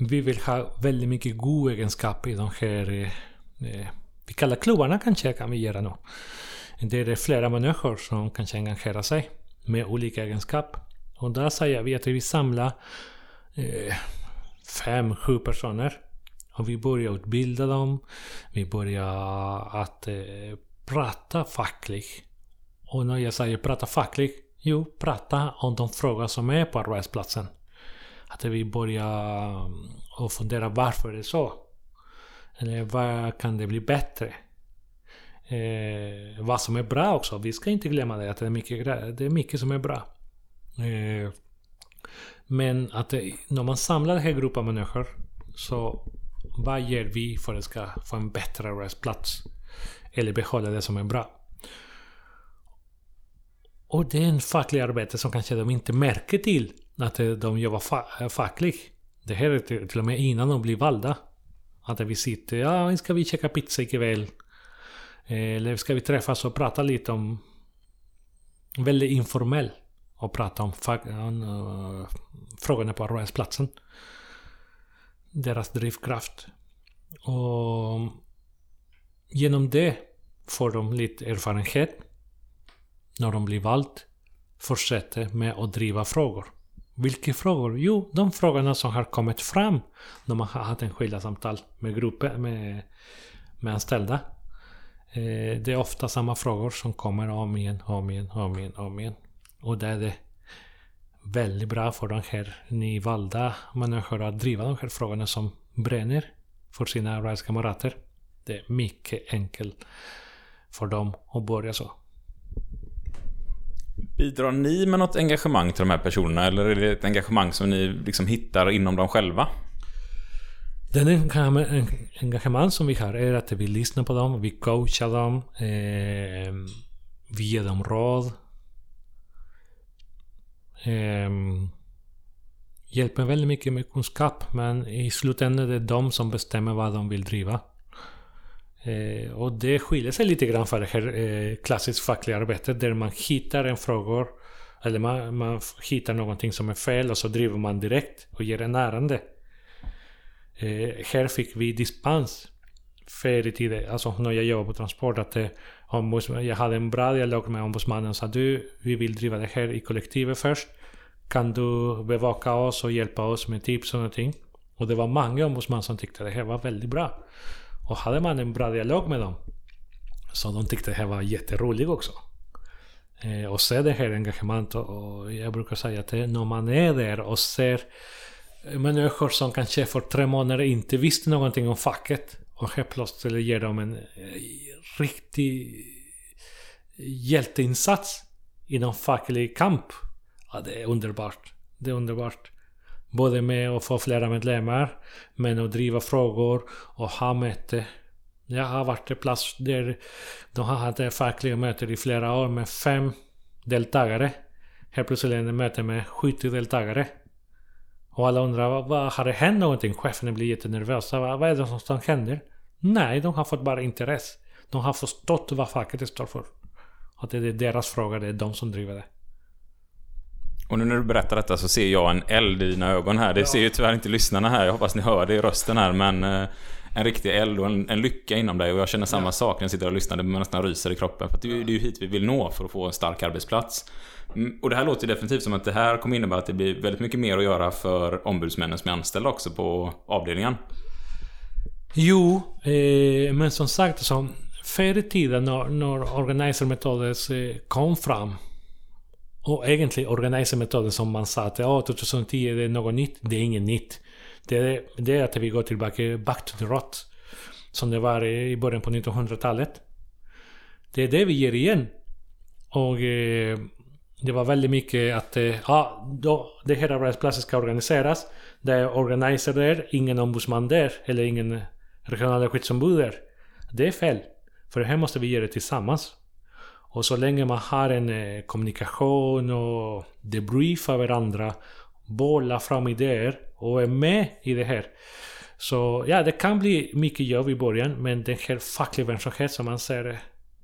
vi vill ha väldigt mycket god egenskap i de här... Eh, eh, vi kallar klubbarna kanske kan vi göra nu. Det är flera människor som kanske engagerar sig med olika egenskap. Och där säger vi att vi samlar eh, fem, sju personer. Och vi börjar utbilda dem. Vi börjar att eh, prata fackligt. Och när jag säger prata fackligt, jo, prata om de frågor som är på arbetsplatsen. Att vi börjar mm, och fundera varför det är så. Eller vad kan det bli bättre? Eh, vad som är bra också. Vi ska inte glömma det, att det är mycket, det är mycket som är bra. Eh, men att det, när man samlar den här gruppen människor, så vad gör vi för att ska få en bättre arbetsplats? Eller behålla det som är bra? Och det är en facklig arbete som kanske de inte märker till att eh, de jobbar fa eh, fackligt. Det här är till, och med innan de blir valda. Att vi sitter, ja, ska vi käka pizza ikväll? Eller ska vi träffas och prata lite om... Väldigt informell. Och prata om uh, frågorna på arbetsplatsen. Deras drivkraft. Och genom det får de lite erfarenhet. När de blir vald. Fortsätter med att driva frågor. Vilka frågor? Jo, de frågorna som har kommit fram när man har haft en skilda samtal med grupper, med, med anställda. Eh, det är ofta samma frågor som kommer om igen, om igen, om igen, om igen. Och det är det väldigt bra för de här nyvalda människorna att driva de här frågorna som bränner för sina arbetskamrater. Det är mycket enkelt för dem att börja så. Bidrar ni med något engagemang till de här personerna eller är det ett engagemang som ni liksom hittar inom dem själva? Den engagemang som vi har är att vi lyssnar på dem, vi coachar dem, eh, vi ger dem råd. Eh, hjälper väldigt mycket med kunskap men i slutändan är det de som bestämmer vad de vill driva. Eh, och det skiljer sig lite grann från det här eh, klassiskt fackliga arbetet där man hittar en fråga eller man, man hittar någonting som är fel och så driver man direkt och ger en ärende. Eh, här fick vi dispens förr i tiden, alltså när jag jobbade på Transport, att eh, jag hade en bra dialog med ombudsmannen och sa du, vi vill driva det här i kollektivet först. Kan du bevaka oss och hjälpa oss med tips och någonting? Och det var många ombudsmän som tyckte det här var väldigt bra. Och hade man en bra dialog med dem, så de tyckte det här var jätteroligt också. Eh, och se det här engagemanget och jag brukar säga att när man är där och ser människor som kanske för tre månader inte visste någonting om facket och helt plötsligt ger dem en eh, riktig hjälteinsats inom facklig kamp. Ja, det är underbart. Det är underbart. Både med att få flera medlemmar, men att driva frågor och ha möte. Jag har varit på plats där de har haft fackliga möten i flera år med fem deltagare. Helt plötsligt är det möte med 70 deltagare. Och alla undrar, vad, vad har det hänt någonting? Cheferna blir jättenervösa. Vad, vad är det som händer? Nej, de har fått bara intresse. De har förstått vad facket står för. Att det är deras fråga, det är de som driver det. Och nu när du berättar detta så ser jag en eld i dina ögon här. Det ja. ser ju tyvärr inte lyssnarna här. Jag hoppas ni hör det i rösten här. Men eh, en riktig eld och en, en lycka inom dig. Och jag känner samma ja. sak när jag sitter och lyssnar. Det nästan ryser i kroppen. För det, är, det är ju hit vi vill nå för att få en stark arbetsplats. Mm, och det här låter definitivt som att det här kommer innebära att det blir väldigt mycket mer att göra för ombudsmännen som är anställda också på avdelningen. Jo, eh, men som sagt, så, förr i tiden när, när Organizer eh, kom fram och egentligen Organizer som man sa att oh, 2010 är något nytt. Det är inget nytt. Det är, det är att vi går tillbaka back to the rot. som det var i början på 1900-talet. Det är det vi ger igen. Och eh, det var väldigt mycket att eh, ja, då, det här arbetsplatsen ska organiseras. Det är organizer där, ingen ombudsman där eller ingen regionala skyddsombud där. Det är fel. För det här måste vi göra tillsammans. Och så länge man har en eh, kommunikation och debriefar varandra, bollar fram idéer och är med i det här. Så ja, det kan bli mycket jobb i början, men den här fackliga verksamheten som man ser eh,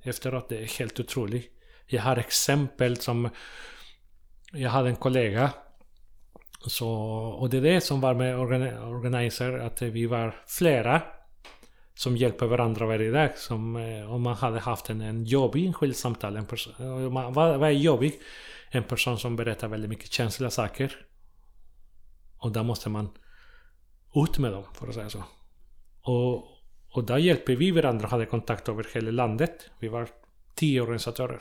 efteråt, det är helt otroligt. Jag har exempel som... Jag hade en kollega. Så, och det är det som var med organiser, att vi var flera som hjälper varandra varje dag. Som eh, om man hade haft en, en jobbig enskild samtal. En person, eh, man, vad, vad är jobbig? En person som berättar väldigt mycket känsliga saker. Och där måste man ut med dem, för att säga så. Och, och där hjälper vi varandra och hade kontakt över hela landet. Vi var tio organisatörer.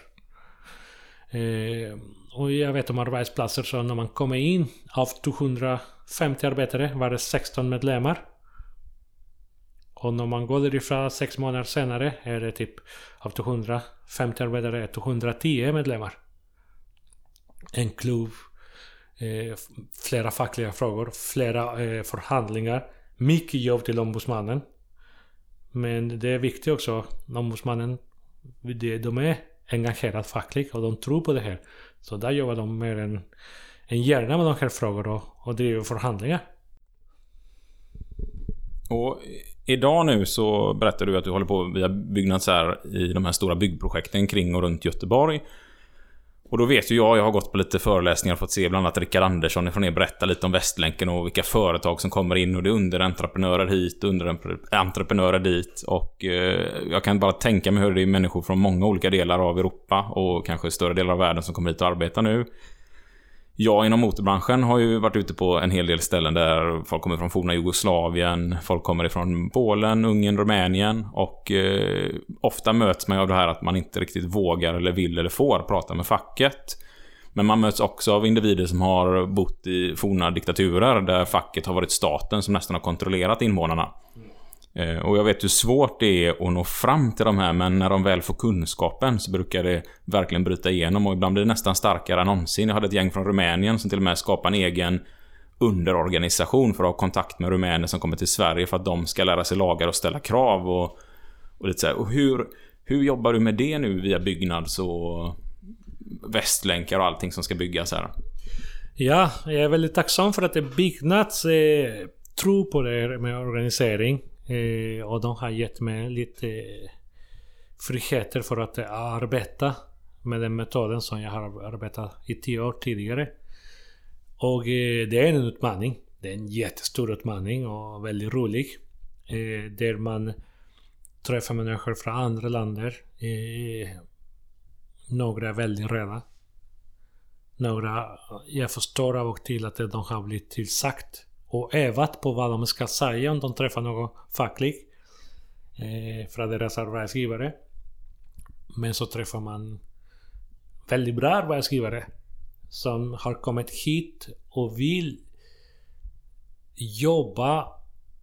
Eh, och jag vet om arbetsplatser så när man kommer in av 250 arbetare var det 16 medlemmar. Och när man går därifrån sex månader senare är det typ av 250 arbetare 110 medlemmar. En klubb, eh, flera fackliga frågor, flera eh, förhandlingar, mycket jobb till ombudsmannen. Men det är viktigt också, ombudsmannen, det, de är engagerade fackligt och de tror på det här. Så där jobbar de mer än, än gärna med de här frågorna och, och driver förhandlingar. Och idag nu så berättar du att du håller på via Byggnads här i de här stora byggprojekten kring och runt Göteborg. Och då vet ju jag, jag har gått på lite föreläsningar och fått se bland annat Rickard Andersson från er berätta lite om Västlänken och vilka företag som kommer in och det är underentreprenörer hit, underentreprenörer dit. Och eh, jag kan bara tänka mig hur det är människor från många olika delar av Europa och kanske större delar av världen som kommer hit och arbetar nu. Jag inom motorbranschen har ju varit ute på en hel del ställen där folk kommer från forna Jugoslavien, folk kommer ifrån Polen, Ungern, Rumänien och eh, ofta möts man ju av det här att man inte riktigt vågar eller vill eller får prata med facket. Men man möts också av individer som har bott i forna diktaturer där facket har varit staten som nästan har kontrollerat invånarna. Mm. Eh, och jag vet hur svårt det är att nå fram till de här, men när de väl får kunskapen så brukar det verkligen bryta igenom och ibland blir det nästan starkare än någonsin. Jag hade ett gäng från Rumänien som till och med skapade en egen underorganisation för att ha kontakt med rumäner som kommer till Sverige för att de ska lära sig lagar och ställa krav och, och lite så här. Och hur, hur jobbar du med det nu via Byggnads och Västlänkar och allting som ska byggas här? Ja, jag är väldigt tacksam för att det Byggnads eh, tror på det här med organisering. Eh, och de har gett mig lite eh, friheter för att eh, arbeta med den metoden som jag har arbetat i tio år tidigare. Och eh, det är en utmaning. Det är en jättestor utmaning och väldigt rolig. Eh, där man träffar människor från andra länder. Eh, några är väldigt rädda. Några, jag förstår av och till att de har blivit tillsagt och övat på vad de ska säga om de träffar någon facklig eh, från deras arbetsgivare. Men så träffar man väldigt bra arbetsgivare som har kommit hit och vill jobba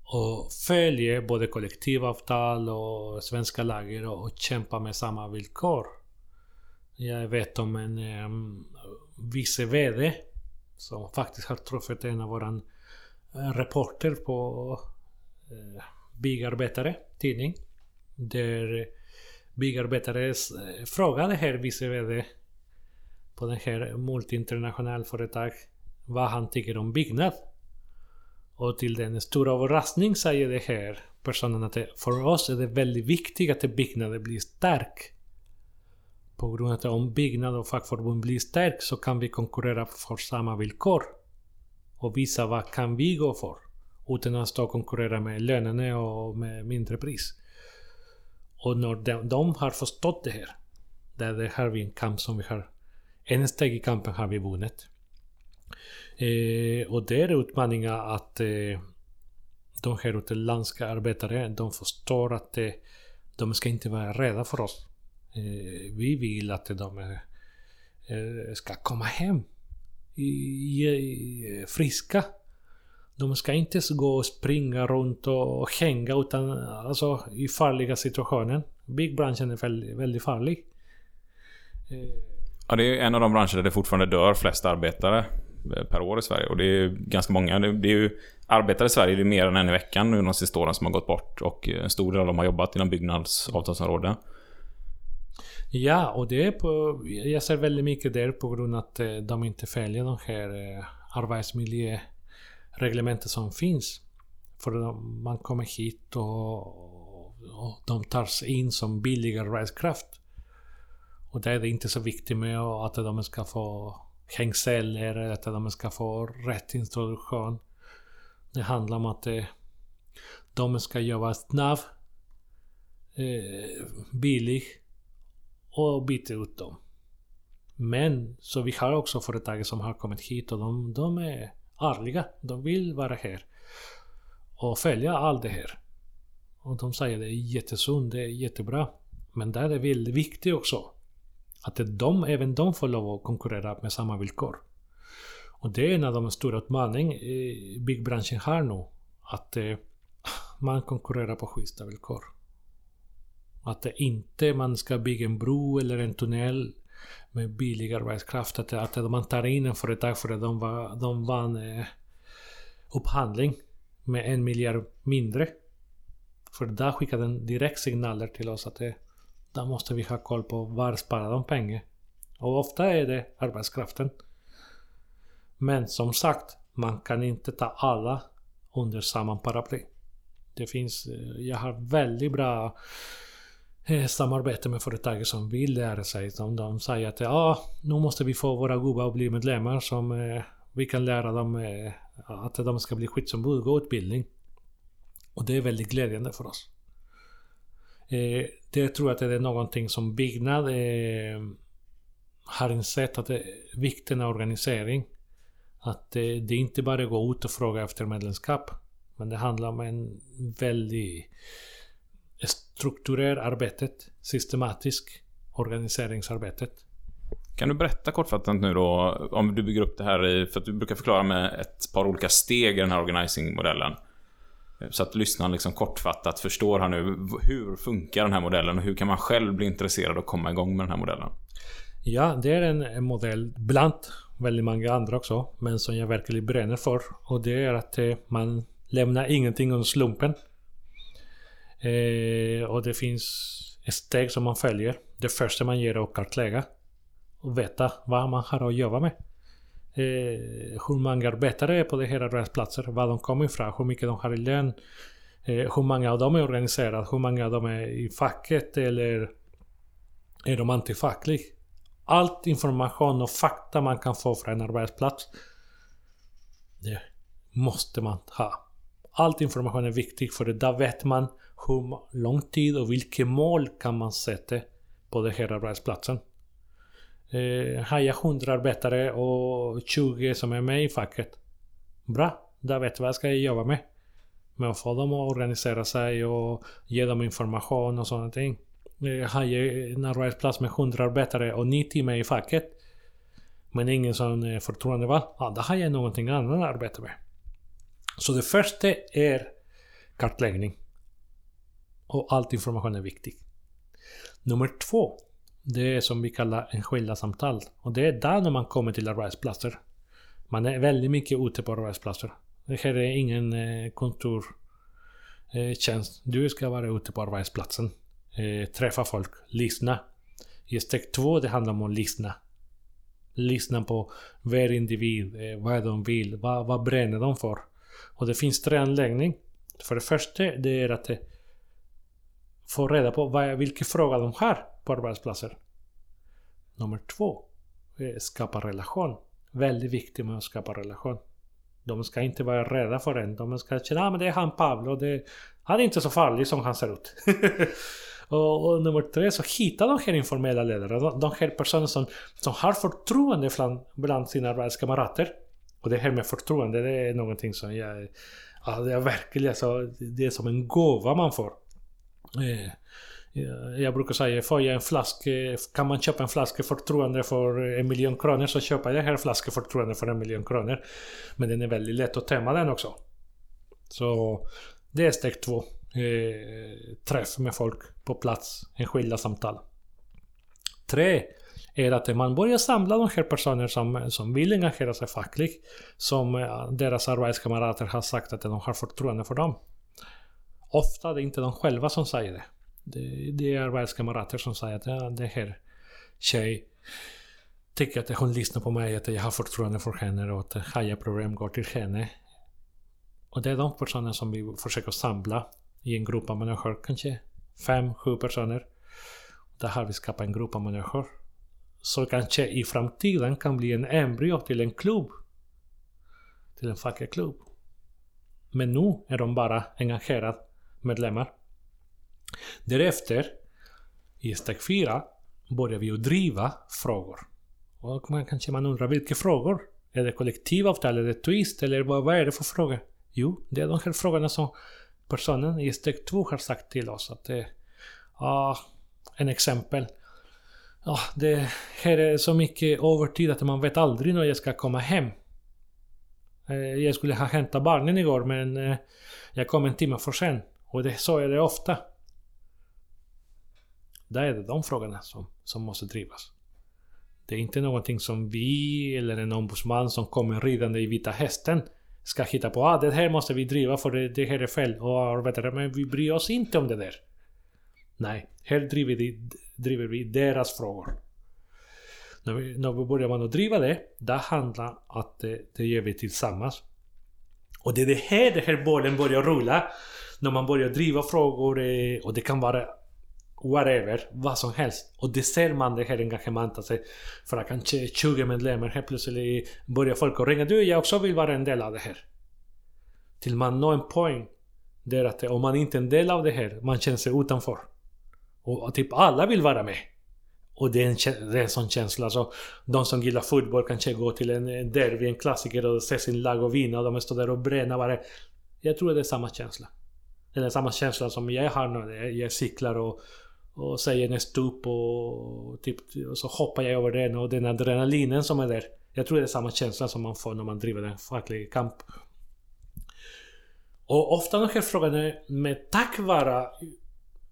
och följa både kollektivavtal och svenska lagar och, och kämpa med samma villkor. Jag vet om en um, vice VD som faktiskt har träffat en av våra Eh, reporter på eh, Byggarbetare tidning. Där Byggarbetare eh, frågade här vice VD på den här multinationella företag vad han tycker om byggnad. Och till den stora överraskning säger det här personen att för oss är det väldigt viktigt att byggnaden blir stark. På grund av att om byggnad och fackförbund blir stark så kan vi konkurrera på samma villkor och visa vad kan vi gå för. Utan att stå och konkurrera med lönerna och med mindre pris. Och när de, de har förstått det här, där har vi en kamp som vi har... En steg i kampen har vi vunnit. Eh, och det är utmaningen att eh, de här utländska arbetare, de förstår att eh, de ska inte vara rädda för oss. Eh, vi vill att de eh, ska komma hem friska. De ska inte gå och springa runt och hänga utan, alltså, i farliga situationer. Byggbranschen är väldigt, väldigt farlig. Ja, det är en av de branscher där det fortfarande dör flest arbetare eh, per år i Sverige. Och det är ganska många. Det det är ju arbetare i Sverige, det är mer än en i veckan nu de sista åren som har gått bort. Och eh, en stor del av dem har jobbat inom Byggnads avtalsområde. Ja, och det är på... Jag ser väldigt mycket där på grund av att eh, de inte följer de här eh, arbetsmiljöreglementen som finns. För man kommer hit och, och de tas in som billig arbetskraft. Och där är det inte så viktigt med att de ska få hängseller, eller att de ska få rätt introduktion. Det handlar om att eh, de ska jobba snabbt, billigt och byta ut dem. Men så vi har också företag som har kommit hit och de, de är ärliga. De vill vara här. Och följa allt det här. Och de säger det är jättesunt, det är jättebra. Men där är det väldigt viktigt också. Att de, även de får lov att konkurrera med samma villkor. Och det är en av de stora utmaningarna byggbranschen har nu. Att eh, [LAUGHS] man konkurrerar på schyssta villkor. Att det inte man ska bygga en bro eller en tunnel med billig arbetskraft. Att, att man tar in en företag för att de, var, de vann eh, upphandling med en miljard mindre. För där skickar den direkt signaler till oss att det, där måste vi ha koll på var sparar de pengar. Och ofta är det arbetskraften. Men som sagt, man kan inte ta alla under samma paraply. Det finns, eh, jag har väldigt bra Eh, samarbete med företag som vill lära sig. De, de säger att ja, nu måste vi få våra gubbar att bli medlemmar som eh, vi kan lära dem eh, att de ska bli skyddsombud och gå utbildning. Och det är väldigt glädjande för oss. Eh, det tror jag att det är någonting som Byggnad eh, har insett att det är vikten av organisering. Att eh, det inte bara går ut och fråga efter medlemskap. Men det handlar om en väldigt strukturerad arbetet, systematisk organiseringsarbetet. Kan du berätta kortfattat nu då, om du bygger upp det här i, för att du brukar förklara med ett par olika steg i den här organizing-modellen. Så att lyssnaren liksom kortfattat förstår här nu, hur funkar den här modellen och hur kan man själv bli intresserad och komma igång med den här modellen? Ja, det är en, en modell bland väldigt många andra också, men som jag verkligen bränner för. Och det är att eh, man lämnar ingenting under slumpen. Eh, och det finns ett steg som man följer. Det första man gör är att kartlägga. Och veta vad man har att jobba med. Eh, hur många arbetare är på de här arbetsplatserna? var de kommer ifrån, hur mycket de har i lön. Eh, hur många av dem är organiserade, hur många av dem är i facket eller är de antifackliga. Allt information och fakta man kan få från en arbetsplats. Det måste man ha. Allt information är viktig för det där vet man hur lång tid och vilka mål kan man sätta på den här arbetsplatsen. Eh, har jag 100 arbetare och 20 som är med i facket. Bra, då vet jag vad jag ska jobba med. Med att få dem att organisera sig och ge dem information och sådana ting. Eh, har jag en arbetsplats med 100 arbetare och 90 med i facket. Men ingen som är eh, förtroendevald. Ja, då har jag någonting annat att arbeta med. Så det första är kartläggning. Och all information är viktig. Nummer två. Det är som vi kallar enskilda samtal. Och det är där när man kommer till arbetsplatser. Man är väldigt mycket ute på arbetsplatser. Det här är ingen eh, kontortjänst. Eh, du ska vara ute på arbetsplatsen. Eh, träffa folk. Lyssna. I steg två det handlar om att lyssna. Lyssna på varje individ. Vad de vill. Vad, vad bränner de för? Och det finns tre anläggningar. För det första det är att få reda på vad, vilka frågor de har på arbetsplatser. Nummer två. Skapa relation. Väldigt viktigt med att skapa relation. De ska inte vara rädda för en. De ska känna att ah, det är han Pablo. Det, han är inte så farlig som han ser ut. [LAUGHS] och, och, nummer tre, så hitta de här informella ledarna. De, de här personerna som, som har förtroende bland, bland sina arbetskamrater. Och det här med förtroende, det är någonting som jag... Ja, det är verkligen så, det är som en gåva man får. Eh, eh, jag brukar säga, får jag en flaska, eh, kan man köpa en flaska förtroende för en miljon kronor så köper jag den här flaskan förtroende för en miljon kronor. Men den är väldigt lätt att tömma den också. Så det är steg två. Eh, träff med folk på plats, enskilda samtal. Tre är att man börjar samla de här personerna som, som vill engagera sig fackligt. Som deras arbetskamrater har sagt att de har förtroende för dem. Ofta är det inte de själva som säger det. Det, det är arbetskamrater som säger att ja, det här tjej tycker att hon lyssnar på mig, att jag har förtroende för henne och att har jag problem går till henne. Och det är de personerna som vi försöker samla i en grupp av människor, kanske fem, sju personer. Där har vi skapat en grupp av människor. Så kanske i framtiden kan bli en embryo till en klubb. Till en facklig klubb. Men nu är de bara engagerade medlemmar. Därefter, i steg 4, börjar vi att driva frågor. Och man kanske man undrar vilka frågor? Är det kollektivavtal? Är det twist? Eller vad, vad är det för frågor? Jo, det är de här frågorna som personen i steg 2 har sagt till oss. Att det, ah, en exempel. Ah, det här är så mycket övertid att man vet aldrig när jag ska komma hem. Eh, Jag skulle ha hämtat barnen igår men eh, jag kom en timme för sent. Och det, så är det ofta. Där är det de frågorna som, som måste drivas. Det är inte någonting som vi eller en ombudsman som kommer ridande i vita hästen ska hitta på. Ah, det här måste vi driva för det, det här är fel. Och ah, arbetare, men vi bryr oss inte om det där. Nej, här driver vi, driver vi deras frågor. När vi, när vi börjar man att driva det, det handlar att det, det gör vi tillsammans. Och det är det här, det här bollen börjar rulla. När man börjar driva frågor och det kan vara whatever, vad som helst. Och det ser man det här engagemanget. Alltså, för att kanske 20 medlemmar helt plötsligt börjar folk att ringa. Du, jag också vill vara en del av det här. Till man når en poäng. Där att om man inte är en del av det här, man känner sig utanför. Och, och typ alla vill vara med. Och det är, en, det är en sån känsla. Så de som gillar fotboll kanske går till en en derby, en klassiker och ser sin lag och vinna och de står där och bränner bara. Jag tror det är samma känsla. Eller samma känsla som jag har när jag- cyklar och, och säger en stup och, typ, och så hoppar jag över den och den adrenalinen som är där. Jag tror det är samma känsla som man får när man driver en facklig kamp. Och ofta de här frågorna, med tack vare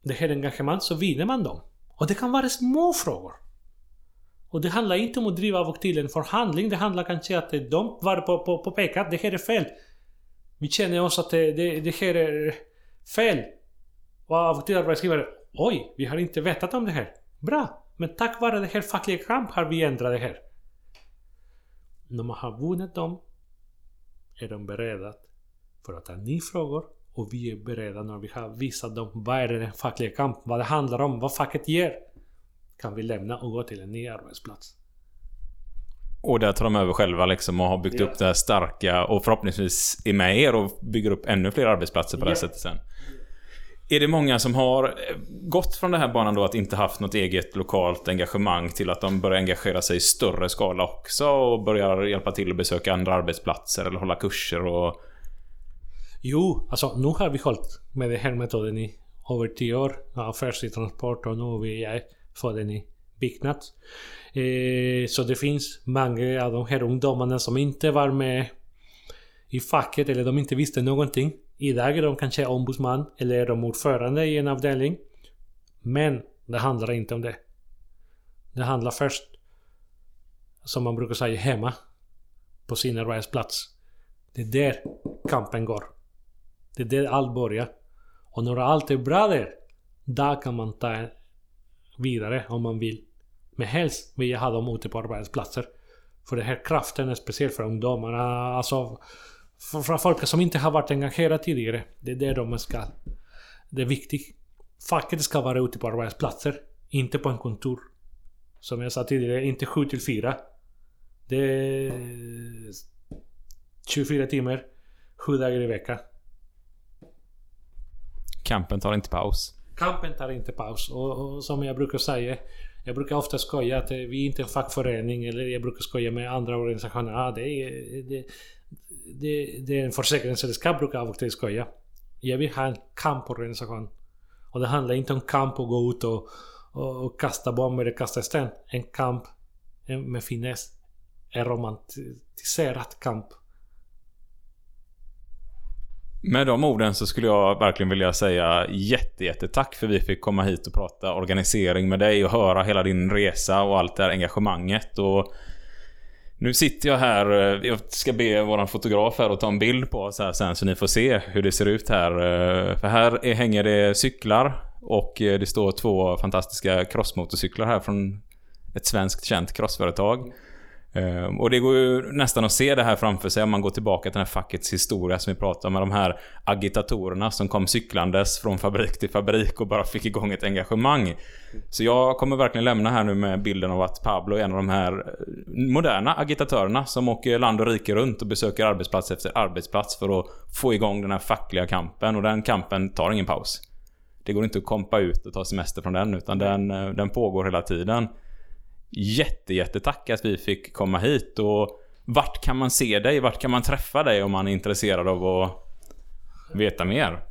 det här engagemanget så vinner man dem. Och det kan vara små frågor. Och det handlar inte om att driva av och till en förhandling. Det handlar kanske om att de var på, på, påpekar att det här är fel. Vi känner oss att det, det, det här är fel. Och av skriver Oj, vi har inte vetat om det här. Bra! Men tack vare det här fackliga kamp har vi ändrat det här. När man har vunnit dem är de beredda för att ta nya frågor och vi är beredda när vi har visat dem vad är det den fackliga kampen vad det handlar om, vad facket ger. Kan vi lämna och gå till en ny arbetsplats. Och där tar de över själva liksom och har byggt Ja. upp det här starka och förhoppningsvis är med er och bygger upp ännu fler arbetsplatser på det här sättet sen. Är det många som har eh, gått från den här banan då att inte haft något eget lokalt engagemang till att de börjar engagera sig i större skala också och börjar hjälpa till att besöka andra arbetsplatser eller hålla kurser och... Jo, alltså nu har vi hållit med den här metoden i över 10 år. Ja, först i transport och nu är vi för den i Byggnads. Eh, så det finns många av de här ungdomarna som inte var med i facket eller de inte visste någonting. Idag är de kanske ombudsman eller är de ordförande i en avdelning. Men det handlar inte om det. Det handlar först, som man brukar säga, hemma. På sin arbetsplats. Det är där kampen går. Det är där allt börjar. Och när allt är bra där, där kan man ta vidare om man vill. Men helst vill jag ha dem ute på arbetsplatser. För den här kraften är speciell för ungdomarna. Alltså, för, folk som inte har varit engagerade tidigare. Det är där de ska. Det är viktigt. Facket ska vara ute på arbetsplatser. Inte på en kontor. Som jag sa tidigare, inte 7 till 4. Det är 24 timmar, 7 dagar i veckan. Kampen tar inte paus. Kampen tar inte paus. Och, och som jag brukar säga, jag brukar ofta skoja att eh, vi är inte en fackförening, eller jag brukar skoja med andra organisationer. Ah, det, är, det, det, det är en försäkringssällskap, brukar jag ofta skoja. Jag vill ha en kamporganisation. Och det handlar inte om kamp och gå ut och, och, och kasta bomber eller kasta sten. En kamp eh, med finess. En romantiserad kamp. Med de orden så skulle jag verkligen vilja säga jätte, jätte tack för vi fick komma hit och prata organisering med dig och höra hela din resa och allt det här engagemanget. Och nu sitter jag här, eh, jag ska be våran fotograf här att ta en bild på oss här sen så ni får se hur det ser ut här. Eh, för här är, hänger det cyklar och eh, det står två fantastiska crossmotorcyklar här från ett svenskt känt crossföretag. Ehm, och det går ju nästan att se det här framför sig om man går tillbaka till den här fackets historia som vi pratade om med de här agitatorerna som kom cyklandes från fabrik till fabrik och bara fick igång ett engagemang. Så jag kommer verkligen lämna här nu med bilden av att Pablo är en av de här eh, moderna agitatörerna som åker land och rike runt och besöker arbetsplats efter arbetsplats för att få igång den här fackliga kampen och den kampen tar ingen paus. Det går inte att kompa ut och ta semester från den utan den, eh, den pågår hela tiden. Jätte, jättetack att vi fick komma hit och vart kan man se dig? Vart kan man träffa dig om man är intresserad av att veta mer?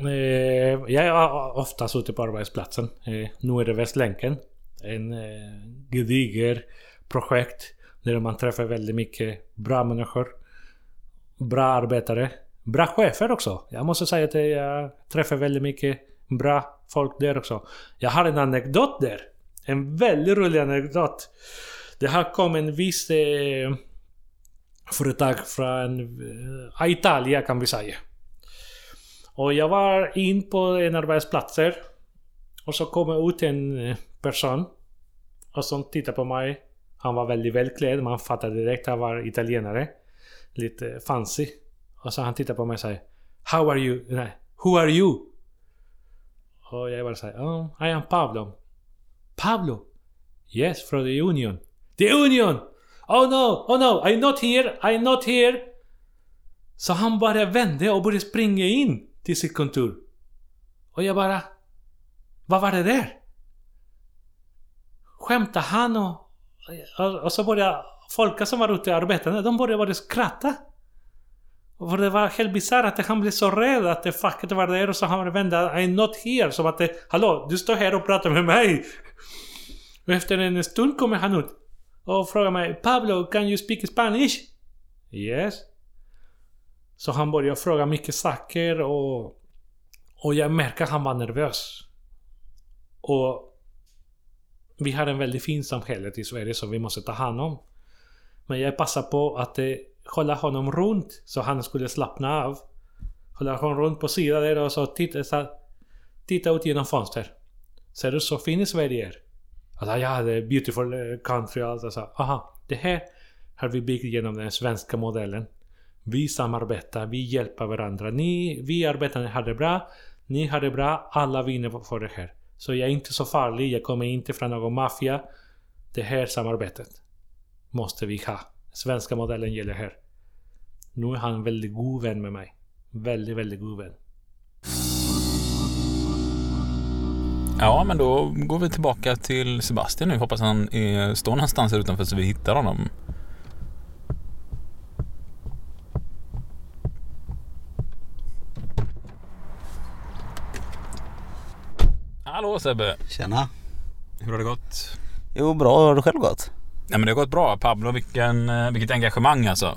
Eh, jag är oftast ute på arbetsplatsen. Eh, nu är det Västlänken. En eh, gediger projekt där man träffar väldigt mycket bra människor. Bra arbetare. Bra chefer också. Jag måste säga att jag träffar väldigt mycket bra folk där också. Jag har en anekdot där. En väldigt rolig anekdot. Det här kom en viss eh, företag från eh, Italien kan vi säga. Och jag var in på en arbetsplats och så kom ut en eh, person och som tittade på mig. Han var väldigt välklädd, man fattade direkt att han var italienare. Lite fancy. Och så han tittade på mig och sa How are you? Nej, Who are you? Och jag bara sa oh, I am Pablo. Pablo? Yes, from the Union. The Union! Oh no, oh no, I'm not here, I'm not here! Så han bara vände och började springa in till sitt kontor. Och jag bara... Vad var det där? Skämtade han och... Och, och så började folk som var ute och arbetade, de började bara skratta. För det var helt bisarrt att han blev så rädd att det facket var där och så han vände I'm not here. Som att det, Hallå, du står här och pratar med mig. Och efter en stund kommer han ut och frågar mig Pablo, can you speak Spanish? Yes. Så han började fråga mycket saker och, och jag märker att han var nervös. Och vi har en väldigt fin samhälle i Sverige som vi måste ta hand om. Men jag passar på att hålla honom runt så han skulle slappna av. Hålla honom runt på sidan där och så titta, så, titta ut genom fönstret. Ser du så fin Sverige är? Alltså, ja, det är beautiful eh, country och allt. Alltså, aha, det här har vi byggt genom den svenska modellen. Vi samarbetar, vi hjälper varandra. Ni, vi arbetare har det bra, ni har det bra, alla vinner på det här. Så jag är inte så farlig, jag kommer inte från någon maffia. Det här samarbetet måste vi ha. Svenska modellen gäller här. Nu är han en väldigt god vän med mig. Väldigt, väldigt god vän. Ja, men då går vi tillbaka till Sebastian nu. Hoppas han är, står någonstans här utanför så vi hittar honom. Hallå Sebbe! Tjena. Hur har det gått? Jo, bra. Hur har det själv gått? Ja men det har gått bra. Pablo, vilken, eh, vilket engagemang alltså.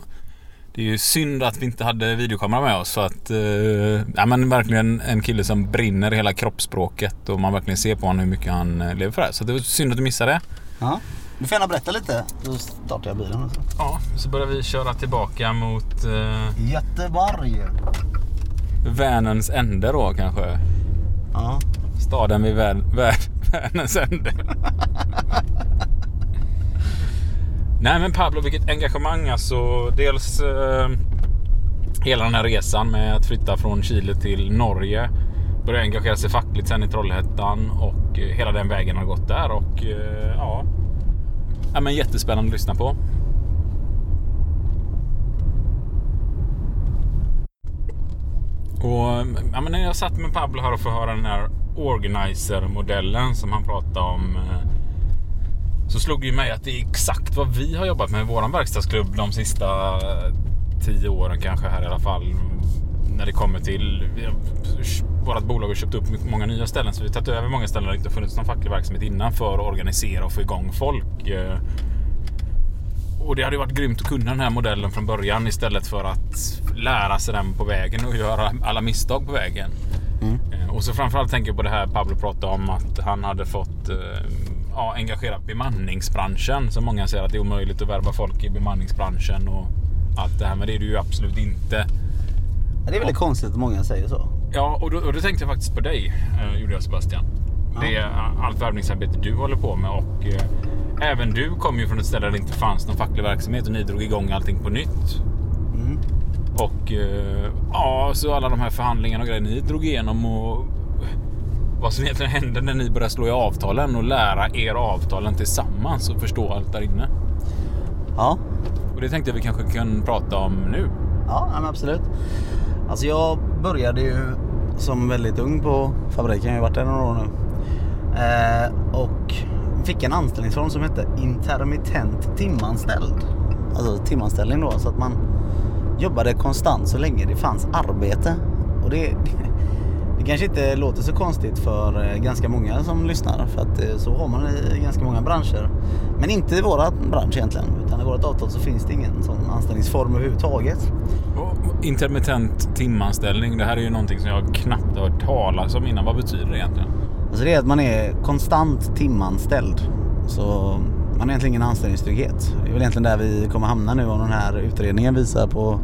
Det är ju synd att vi inte hade videokamera med oss för att... Eh, ja men verkligen en kille som brinner i hela kroppsspråket och man verkligen ser på honom hur mycket han eh, lever för det. Så det var synd att du missade det. Ja. Du får gärna berätta lite. Då startar jag bilen. och så. Ja, så börjar vi köra tillbaka mot eh, Göteborg. Vänerns ände då kanske. Ja. Staden vid vär, [LAUGHS] Vänerns ände. [LAUGHS] Nej men Pablo, vilket engagemang alltså. Dels eh, hela den här resan med att flytta från Chile till Norge. Började engagera sig fackligt sen i Trollhättan och eh, hela den vägen har gått där och eh, ja. ja men jättespännande att lyssna på. Och ja, men när jag satt med Pablo här och får höra den här organizer-modellen som han pratade om. eh, så slog ju mig att det är exakt vad vi har jobbat med i våran verkstadsklubb de sista eh, tio åren kanske här i alla fall. När det kommer till vårt bolag har köpt upp många nya ställen. Så vi har tagit över många ställen där det inte funnits någon facklig verksamhet innan för att organisera och få igång folk. Eh, Och det hade ju varit grymt att kunna den här modellen från början istället för att lära sig den på vägen och göra alla misstag på vägen. Eh, Och så framförallt tänker jag på det här Pablo pratade om att han hade fått ja, engagera bemanningsbranschen. Så många säger att det är omöjligt att värva folk i bemanningsbranschen och allt det här. Men det är det ju absolut inte. Det är väldigt konstigt att många säger så. Ja, och då, och då tänkte jag faktiskt på dig, eh, gjorde jag Sebastian. Det är allt värvningsarbete du håller på med och eh, även du kom ju från ett ställe där det inte fanns någon facklig verksamhet och ni drog igång allting på nytt. Mm. Och eh, ja, så alla de här förhandlingarna och grejer ni drog igenom och vad som egentligen hände när ni började slå i avtalen och lära er avtalen tillsammans och förstå allt där inne. Ja, Och det tänkte jag vi kanske kan prata om nu. ja men absolut. Alltså jag började ju som väldigt ung på fabriken. Jag har varit där några år nu. Eh, och fick en anställningsform som hette intermittent timanställd. Alltså timanställning då. Så att man jobbade konstant så länge det fanns arbete. Och det, det, det kanske inte låter så konstigt för eh, ganska många som lyssnar. För att eh, så har man i ganska många branscher. Men inte i våra bransch egentligen. Utan i vårt avtal så finns det ingen sån anställningsform överhuvudtaget. Intermittent timanställning, det här är ju någonting som jag knappt har hört talas om innan. Vad betyder det egentligen? Alltså det är att man är konstant timanställd. Så man har egentligen ingen anställningstrygghet. Det är väl egentligen där vi kommer hamna nu om den här utredningen visar på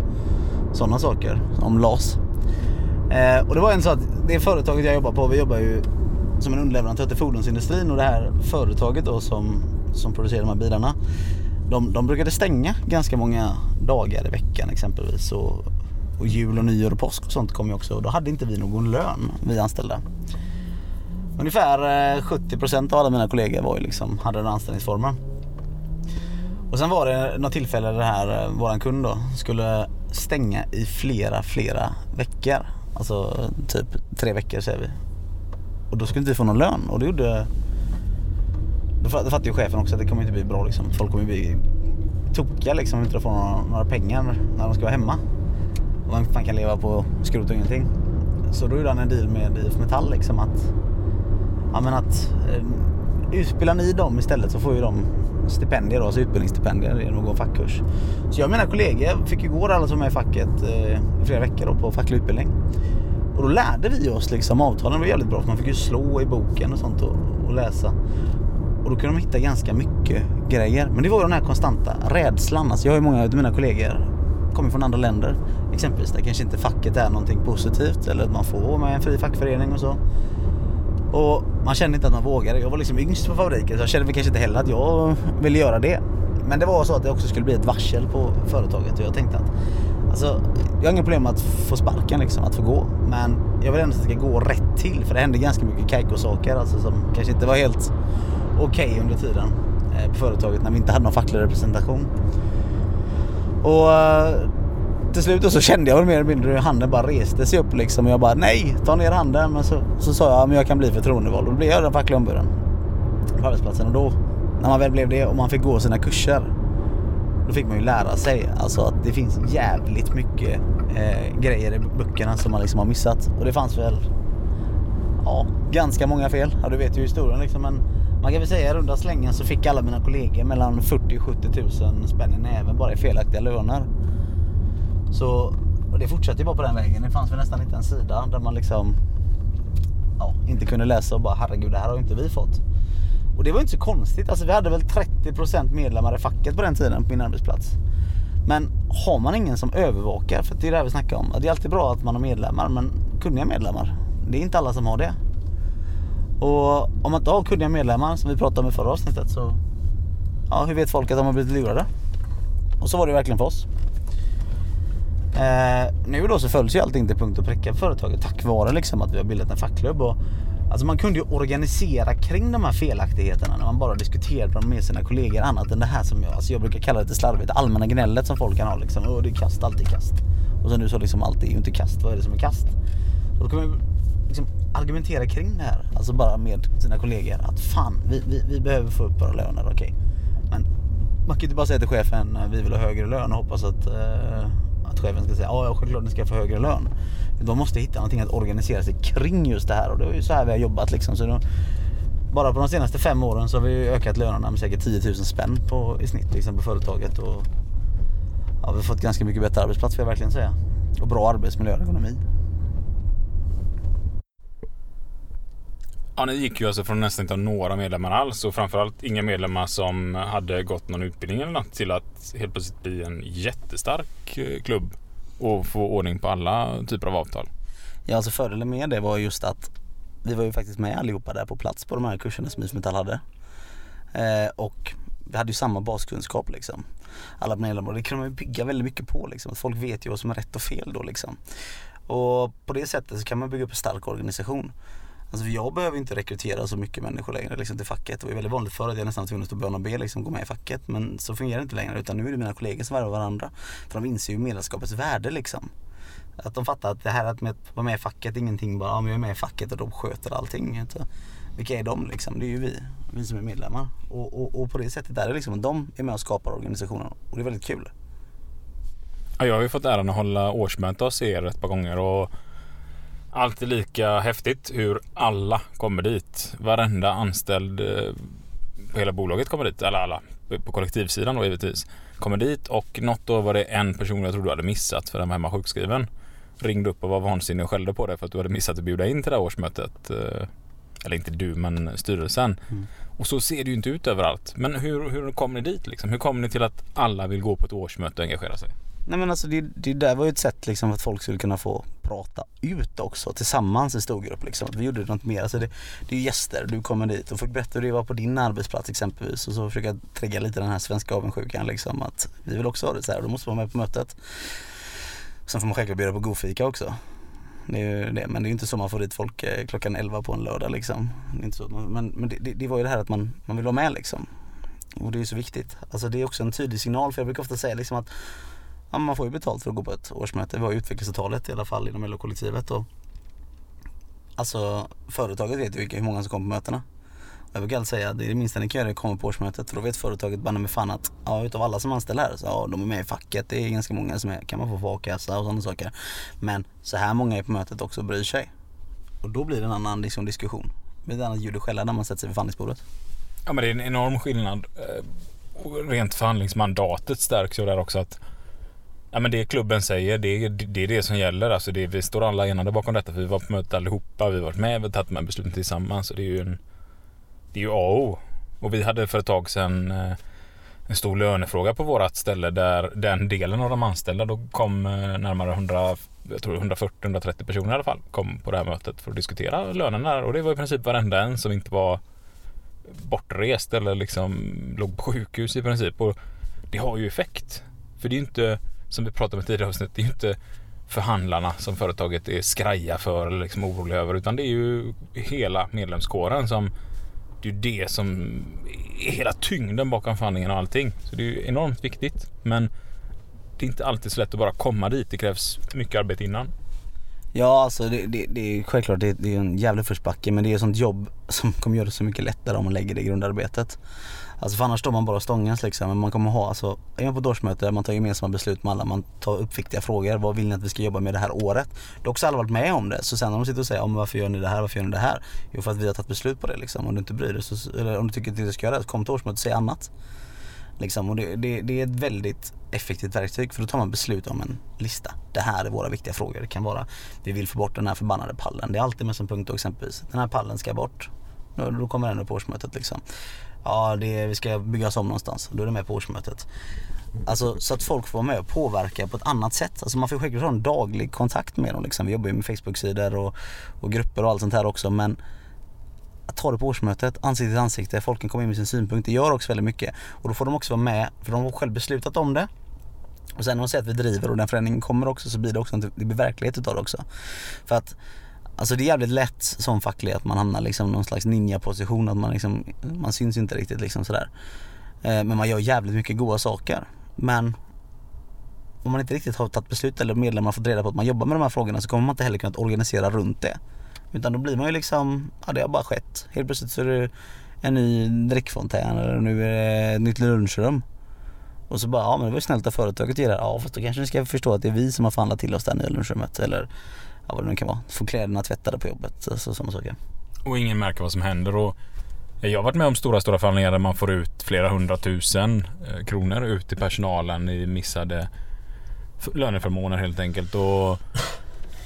sådana saker. Om LAS. Eh, och det var en så att det företaget jag jobbar på, vi jobbar ju som en underleverantör till fordonsindustrin och det här företaget då som, som producerar de här bilarna. De, de brukade stänga ganska många dagar i veckan exempelvis. Och, och jul och nyår och påsk och sånt kom ju också. Och då hade inte vi någon lön, vi anställda. Ungefär eh, 70% av alla mina kollegor var ju liksom, hade den anställningsformen. Och sen var det något tillfälle där det här, eh, våran kund då, skulle stänga i flera, flera veckor. Alltså typ tre veckor säger vi. Och då skulle inte vi få någon lön och det gjorde... Då fattade ju chefen också att det kommer inte bli bra liksom. Folk kommer ju bli tokiga liksom om inte får några, några pengar när de ska vara hemma. Och man fan kan leva på skrot och ingenting. Så då gjorde han en deal med IF Metall liksom att Ja men att eh, utbildar ni dem istället så får ju de stipendier alltså utbildningsstipendier genom att gå en fackkurs. Så jag och mina kollegor fick ju gå alla som är i facket eh, i flera veckor då, på facklig utbildning. Och då lärde vi oss liksom avtalen, det var jävligt bra för man fick ju slå i boken och sånt och, och läsa. Och då kunde de hitta ganska mycket grejer. Men det var ju den här konstanta rädslan. Alltså jag har ju många av mina kollegor kommer från andra länder. Exempelvis där kanske inte facket är någonting positivt eller att man får vara med i en fri fackförening och så. Och man kände inte att man vågade. Jag var liksom yngst på fabriken så jag kände väl kanske inte heller att jag ville göra det. Men det var så att det också skulle bli ett varsel på företaget och jag tänkte att alltså, jag har inga problem med att få sparken liksom, att få gå. Men jag vill ändå att det ska gå rätt till för det hände ganska mycket kajko-saker alltså, som kanske inte var helt okej under tiden eh, på företaget när vi inte hade någon facklig representation. Och eh, till slut och så kände jag väl mer eller mindre hur handen bara reste sig upp liksom och jag bara nej, ta ner handen. Men så, så sa jag men jag kan bli förtroendevald och då blev jag den fackliga ombuden på arbetsplatsen och då när man väl blev det och man fick gå sina kurser då fick man ju lära sig alltså att det finns jävligt mycket eh, grejer i böckerna som man liksom har missat och det fanns väl ja, ganska många fel. Ja, du vet ju historien liksom men man kan väl säga i runda slängen så fick alla mina kollegor mellan 40 och 70 000 spänn i näven bara i felaktiga löner. Så och det fortsatte ju bara på den vägen. Det fanns väl nästan inte en sida där man liksom ja, inte kunde läsa och bara herregud det här har inte vi fått. Och det var ju inte så konstigt. Alltså vi hade väl 30% medlemmar i facket på den tiden på min arbetsplats. Men har man ingen som övervakar, för det är det här vi snackar om. Det är alltid bra att man har medlemmar, men kunniga medlemmar. Det är inte alla som har det. Och om man inte har kunniga medlemmar, som vi pratade om i förra avsnittet, så ja, hur vet folk att de har blivit lurade? Och så var det verkligen för oss. Eh, nu då så följs ju allting till punkt och pricka för företaget tack vare liksom att vi har bildat en fackklubb. Och, alltså man kunde ju organisera kring de här felaktigheterna när man bara diskuterade dem med sina kollegor annat än det här som jag, alltså jag brukar kalla det lite slarvigt, det allmänna gnället som folk kan ha liksom. Åh det är kast, alltid kast. Och sen nu så liksom allt är ju inte kast, vad är det som är kast? Och då kan man ju liksom argumentera kring det här, alltså bara med sina kollegor att fan vi, vi, vi behöver få upp våra löner, okej. Men man kan ju inte bara säga till chefen vi vill ha högre lön och hoppas att, eh, att chefen ska säga ja självklart ni ska få högre lön. De måste hitta någonting att organisera sig kring just det här och det är ju så här vi har jobbat liksom. Så då, bara på de senaste fem åren så har vi ökat lönerna med säkert 10 000 spänn på, i snitt liksom, på företaget. Och, ja, vi har fått ganska mycket bättre arbetsplats får jag verkligen säga. Och bra arbetsmiljö och ekonomi. Ja, ni gick ju alltså från nästan inte ha några medlemmar alls och framförallt inga medlemmar som hade gått någon utbildning eller något till att helt plötsligt bli en jättestark eh, klubb och få ordning på alla typer av avtal. Ja, alltså fördelen med det var just att vi var ju faktiskt med allihopa där på plats på de här kurserna som IF Metall hade. Eh, och vi hade ju samma baskunskap liksom. Alla medlemmar. Det kunde man ju bygga väldigt mycket på liksom. Att folk vet ju vad som är rätt och fel då liksom. Och på det sättet så kan man bygga upp en stark organisation. Alltså jag behöver inte rekrytera så mycket människor längre liksom, till facket. Det var väldigt vanligt förr att jag nästan var tvungen att stå bön och be liksom, gå med i facket. Men så fungerar det inte längre utan nu är det mina kollegor som värvar varandra. För de inser ju medlemskapets värde liksom. Att de fattar att det här att vara med i facket är ingenting bara, ja men jag är med i facket och de sköter allting. Så, vilka är de liksom? Det är ju vi, vi som är medlemmar. Och, och, och på det sättet är det liksom, de är med och skapar organisationen och det är väldigt kul. Ja, jag har ju fått äran att hålla årsmöte hos er ett par gånger och alltid lika häftigt hur alla kommer dit. Varenda anställd eh, på hela bolaget kommer dit, eller alla på kollektivsidan då givetvis. Kommer dit och något år var det en person jag tror du hade missat för den var hemma sjukskriven. Ringde upp och var vansinnig och skällde på dig för att du hade missat att bjuda in till det här årsmötet. Eh, eller inte du men styrelsen. Mm. Och så ser det ju inte ut överallt. Men hur, hur kom ni dit liksom? Hur kom ni till att alla vill gå på ett årsmöte och engagera sig? Nej men alltså det, det där var ju ett sätt liksom att folk skulle kunna få prata ut också tillsammans i stor grupp liksom. Vi gjorde något mer. Alltså det, det är ju gäster, du kommer dit och får berättar hur det var på din arbetsplats exempelvis och så försöka trigga lite den här svenska avundsjukan liksom att vi vill också ha det så här och då måste vara med på mötet. Sen får man självklart bjuda på godfika också. Det är ju det, men det är ju inte så man får dit folk eh, klockan 11 på en lördag liksom. Det är inte så, men men det, det, det var ju det här att man, man vill vara med liksom. Och det är ju så viktigt. Alltså det är också en tydlig signal för jag brukar ofta säga liksom att ja, man får ju betalt för att gå på ett årsmöte. Vi har ju utvecklingsavtalet i alla fall inom LO-kollektivet. Och, alltså företaget vet ju hur många som kommer på mötena. Jag brukar alltid säga att det är det minsta ni kan göra är att komma på årsmötet. För då vet företaget banne med fan att ja, utav alla som anställer här så ja, de är med i facket. Det är ganska många som är, kan man få på a-kassa och sådana saker. Men så här många är på mötet också och bryr sig. Och då blir det en annan liksom, diskussion. Det blir ett annat ljud och skälla när man sätter sig vid förhandlingsbordet. Ja men det är en enorm skillnad. Eh, rent förhandlingsmandatet stärks ju där också att Ja men det klubben säger, det, det är det som gäller. Alltså det, vi står alla enade bakom detta för vi var på mötet allihopa. Vi har varit med, vi har tagit de här besluten tillsammans. Så det är ju en, det är ju A och O. Och vi hade för ett tag sedan eh, en stor lönefråga på vårat ställe där den delen av de anställda, då kom eh, närmare 140-130 personer i alla fall, kom på det här mötet för att diskutera lönerna. Och det var i princip varenda en som inte var bortrest eller liksom låg på sjukhus i princip. Och det har ju effekt. För det är ju inte som vi pratade om i tidigare avsnitt, det är ju inte förhandlarna som företaget är skraja för eller liksom oroliga över utan det är ju hela medlemskåren som det är ju det som är hela tyngden bakom förhandlingen och allting. Så det är ju enormt viktigt. Men det är inte alltid så lätt att bara komma dit. Det krävs mycket arbete innan. Ja alltså det, det, det är självklart det, det är en jävla försbacke men det är ett sånt jobb som kommer göra det så mycket lättare om man lägger det grundarbetet. Alltså för annars står man bara och stångas liksom. Men man kommer ha, alltså, är man på ett årsmöte, man tar gemensamma beslut med alla, man tar upp viktiga frågor. Vad vill ni att vi ska jobba med det här året? Det har också alla varit med om det. Så sen när de sitter och säger, om varför gör ni det här, varför gör ni det här? Jo för att vi har tagit beslut på det liksom. Om du inte bryr dig, så, eller om du tycker att du inte ska göra det, så kom till årsmötet och säg annat. Liksom, och det, det, det, är ett väldigt effektivt verktyg för då tar man beslut om en lista. Det här är våra viktiga frågor. Det kan vara, vi vill få bort den här förbannade pallen. Det är alltid med som punkt då exempelvis. Den här pallen ska bort. Då kommer den upp på årsmötet liksom ja det, vi ska byggas om någonstans. Då är det med på årsmötet. Alltså så att folk får vara med och påverka på ett annat sätt. Alltså man får självklart ha en daglig kontakt med dem liksom. Vi jobbar ju med Facebook-sidor och, och, grupper och allt sånt här också men att ta det på årsmötet, ansikte till ansikte, folk kan komma in med sin synpunkt. Det gör också väldigt mycket. Och då får de också vara med, för de har själv beslutat om det. Och sen när de säger att vi driver och den förändringen kommer också så blir det också, det blir verklighet utav det också. För att Alltså det är jävligt lätt som facklig att man hamnar liksom någon slags ninja-position, att man liksom, man syns inte riktigt liksom sådär. Eh, men man gör jävligt mycket goda saker. Men om man inte riktigt har tagit beslut eller medlemmar fått reda på att man jobbar med de här frågorna så kommer man inte heller kunna organisera runt det. Utan då blir man ju liksom, ja det har bara skett. Helt plötsligt så är det en ny drickfontän eller nu är det ett nytt lunchrum. Och så bara, ja men det var ju snällt av företaget att ge det. här. Ja fast då kanske ni ska förstå att det är vi som har förhandlat till oss det här nya lunchrummet. Eller ja, vad det nu kan vara. Få kläderna tvättade på jobbet. Så, sådana saker. Och ingen märker vad som händer. Och jag har varit med om stora, stora förhandlingar där man får ut flera hundratusen eh, kronor ut till personalen i missade löneförmåner helt enkelt. Och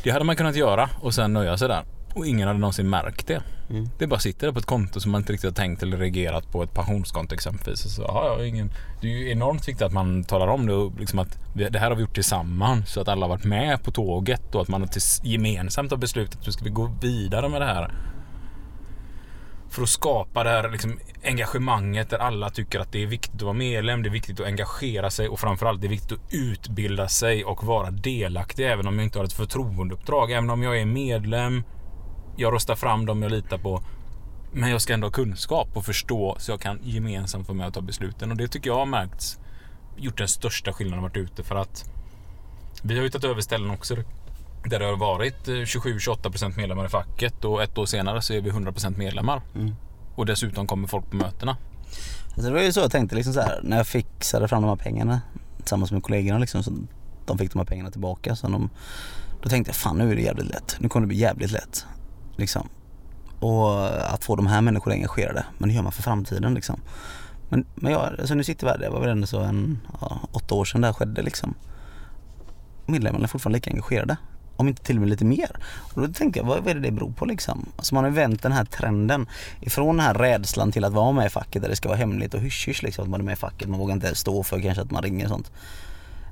det hade man kunnat göra och sen nöja sig där. Och ingen hade någonsin märkt det. Mm. Det bara sitter där på ett konto som man inte riktigt har tänkt eller reagerat på ett pensionskonto exempelvis. Så, ja, ja, ingen, det är ju enormt viktigt att man talar om det och liksom att det här har vi gjort tillsammans så att alla har varit med på tåget och att man har gemensamt har beslutat att ska vi gå vidare med det här. För att skapa det här liksom, engagemanget där alla tycker att det är viktigt att vara medlem, det är viktigt att engagera sig och framförallt det är viktigt att utbilda sig och vara delaktig även om jag inte har ett förtroendeuppdrag. Även om jag är medlem, jag röstar fram dem jag litar på. Men jag ska ändå ha kunskap och förstå så jag kan gemensamt vara med och ta besluten. Och det tycker jag har märkts gjort den största skillnaden varit ute för att vi har ju tagit över ställen också där det har varit eh, 27-28% medlemmar i facket och ett år senare så är vi 100% medlemmar. Mm. Och dessutom kommer folk på mötena. Alltså det var ju så jag tänkte liksom så här, när jag fixade fram de här pengarna tillsammans med kollegorna liksom, så de fick de här pengarna tillbaka. Så de, då tänkte jag fan nu är det jävligt lätt. Nu kommer det bli jävligt lätt. Liksom. Och att få de här människorna engagerade. Men det gör man för framtiden liksom. Men, men jag, alltså nu sitter vi här, det var väl ändå så en, ja, åtta år sedan det här skedde liksom. Medlemmarna är fortfarande lika engagerade. Om inte till och med lite mer. Och då tänkte jag, vad, vad är det det beror på liksom? Alltså man har ju vänt den här trenden ifrån den här rädslan till att vara med i facket där det ska vara hemligt och hysch liksom att man är med i facket. Man vågar inte stå för kanske att man ringer och sånt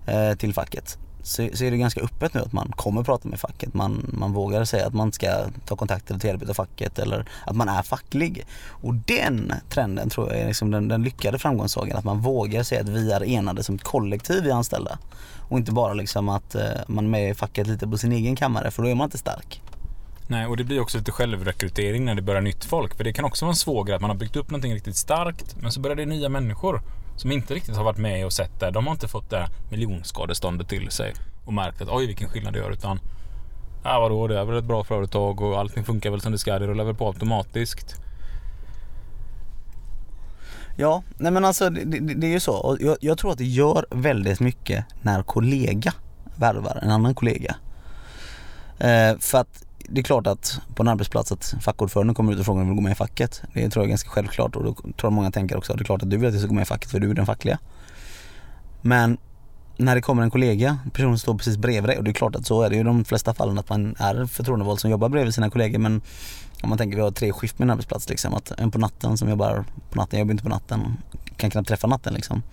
eh, till facket. Så, så är det ganska öppet nu att man kommer prata med facket. Man, man vågar säga att man ska ta kontakt eller tillbyta facket eller att man är facklig. Och den trenden tror jag är liksom den, den lyckade framgångssagan. Att man vågar säga att vi är enade som ett kollektiv vi anställda. Och inte bara liksom att eh, man är med i facket lite på sin egen kammare för då är man inte stark. Nej, och det blir också lite självrekrytering när det börjar nytt folk. För det kan också vara en svår grej att man har byggt upp någonting riktigt starkt men så börjar det nya människor som inte riktigt har varit med och sett det. De har inte fått det miljonskadeståndet till sig och märkt att oj vilken skillnad det gör utan Ja vadå det är väl ett bra företag och allting funkar väl som det ska. Det rullar väl på automatiskt. Ja, nej men alltså det, det, det är ju så. Och jag, jag tror att det gör väldigt mycket när kollega värvar en annan kollega. Eh, för att det är klart att på en arbetsplats att fackordföranden kommer ut och frågar om du vill gå med i facket. Det tror jag är ganska självklart och då tror jag många tänker också att det är klart att du vill att jag ska gå med i facket för du är den fackliga. Men när det kommer en kollega, personen står precis bredvid dig och det är klart att så är det ju i de flesta fallen att man är förtroendevald som jobbar bredvid sina kollegor men om man tänker vi har tre skift med en arbetsplats liksom att en på natten som jobbar på natten, jag jobbar inte på natten, kan knappt träffa natten liksom.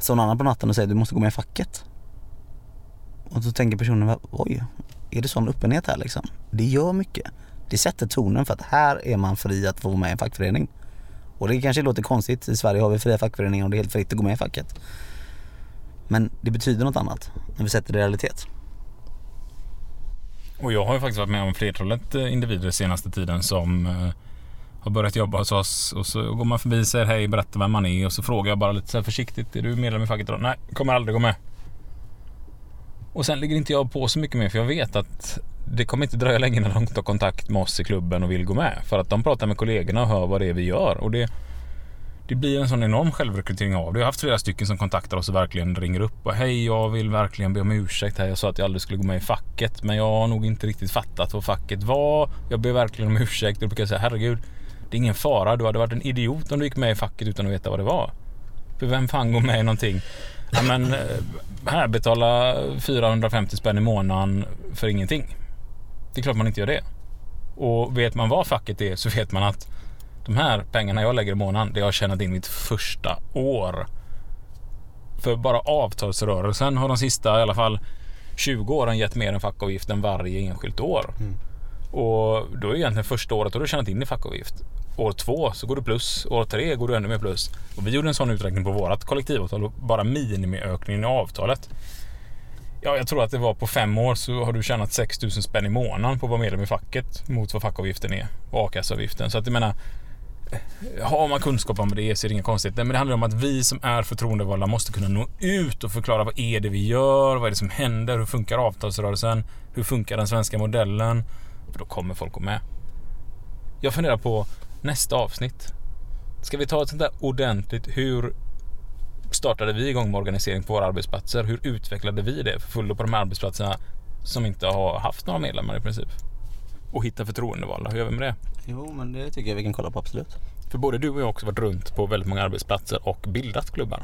Så en annan på natten och säger du måste gå med i facket. Och så tänker personen, oj, är det sån öppenhet här liksom? Det gör mycket. Det sätter tonen för att här är man fri att få vara med i en fackförening. Och det kanske låter konstigt, i Sverige har vi fria fackföreningar och det är helt fritt att gå med i facket. Men det betyder något annat när vi sätter det i realitet. Och jag har ju faktiskt varit med om flertalet eh, individer senaste tiden som eh, har börjat jobba hos oss och så går man förbi och säger hej, berättar vem man är och så frågar jag bara lite så här försiktigt, är du medlem i facket idag? Nej, kommer aldrig gå med. Och sen ligger inte jag på så mycket mer för jag vet att det kommer inte dröja länge när de tar kontakt med oss i klubben och vill gå med. För att de pratar med kollegorna och hör vad det är vi gör. Och det, det blir en sån enorm självrekrytering av det. Jag har haft flera stycken som kontaktar oss och verkligen ringer upp och hej jag vill verkligen be om ursäkt här. Jag sa att jag aldrig skulle gå med i facket men jag har nog inte riktigt fattat vad facket var. Jag ber verkligen om ursäkt och då brukar jag säga herregud det är ingen fara. Du hade varit en idiot om du gick med i facket utan att veta vad det var. För vem fan går med i någonting? Ja, men eh, här betala 450 spänn i månaden för ingenting. Det är klart man inte gör det. Och vet man vad facket är så vet man att de här pengarna jag lägger i månaden, det har jag tjänat in mitt första år. För bara avtalsrörelsen har de sista i alla fall 20 åren gett mer än fackavgiften varje enskilt år. Mm. Och då är egentligen första året då har du tjänat in i fackavgift. År två så går du plus, år tre går du ännu mer plus. Och vi gjorde en sån uträkning på vårat kollektivavtal och bara minimiökningen i avtalet. Ja, jag tror att det var på fem år så har du tjänat 6 000 spänn i månaden på att vara medlem i facket mot vad fackavgiften är och a-kasseavgiften. Så att jag menar, eh, har man kunskap om det så är det inga konstigheter. Men det handlar om att vi som är förtroendevalda måste kunna nå ut och förklara vad är det vi gör, vad är det som händer, hur funkar avtalsrörelsen, hur funkar den svenska modellen? För då kommer folk gå med. Jag funderar på nästa avsnitt. Ska vi ta ett sånt där ordentligt hur startade vi igång med organisering på våra arbetsplatser? Hur utvecklade vi det för fullo på de här arbetsplatserna som inte har haft några medlemmar i princip? Och hitta förtroendevalda, hur gör vi med det? Jo men det tycker jag vi kan kolla på absolut. För både du och jag har också varit runt på väldigt många arbetsplatser och bildat klubbar.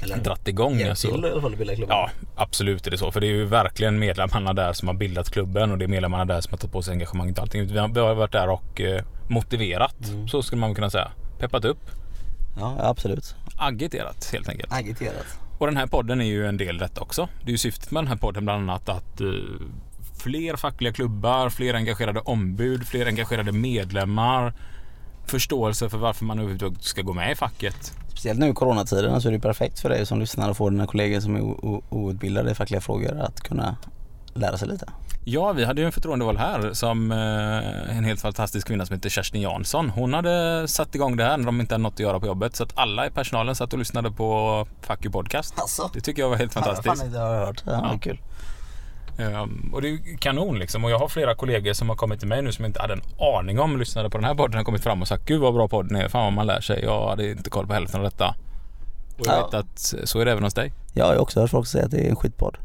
Eller Dratt igång hjälp alltså. till i alla fall att bilda klubben. Ja, absolut är det så. För det är ju verkligen medlemmarna där som har bildat klubben och det är medlemmarna där som har tagit på sig engagemanget och allting. Vi har, vi har varit där och eh, motiverat, så skulle man kunna säga. Peppat upp, ja absolut. agiterat helt enkelt. Agiterat. Och den här podden är ju en del i detta också. Det är ju syftet med den här podden bland annat att eh, fler fackliga klubbar, fler engagerade ombud, fler engagerade medlemmar, förståelse för varför man överhuvudtaget ska gå med i facket. Speciellt nu i coronatiderna så är det perfekt för dig som lyssnar och får dina kollegor som är outbildade i fackliga frågor att kunna lära sig lite. Ja, vi hade ju en förtroendevald här som eh, en helt fantastisk kvinna som heter Kerstin Jansson. Hon hade satt igång det här när de inte hade något att göra på jobbet. Så att alla i personalen satt och lyssnade på Fuck You Podcast. Alltså? Det tycker jag var helt fantastiskt. Fan, det har jag hört. Ja, Ja. Kul. Ehm, och det är kanon liksom. Och jag har flera kollegor som har kommit till mig nu som jag inte hade en aning om lyssnade på den här podden och kommit fram och sagt Gud vad bra podden är. Fan vad man lär sig. Jag hade inte koll på hälften av detta. Och jag Ja. vet att så är det även hos dig. Jag har också hört folk säga att det är en skitpodd.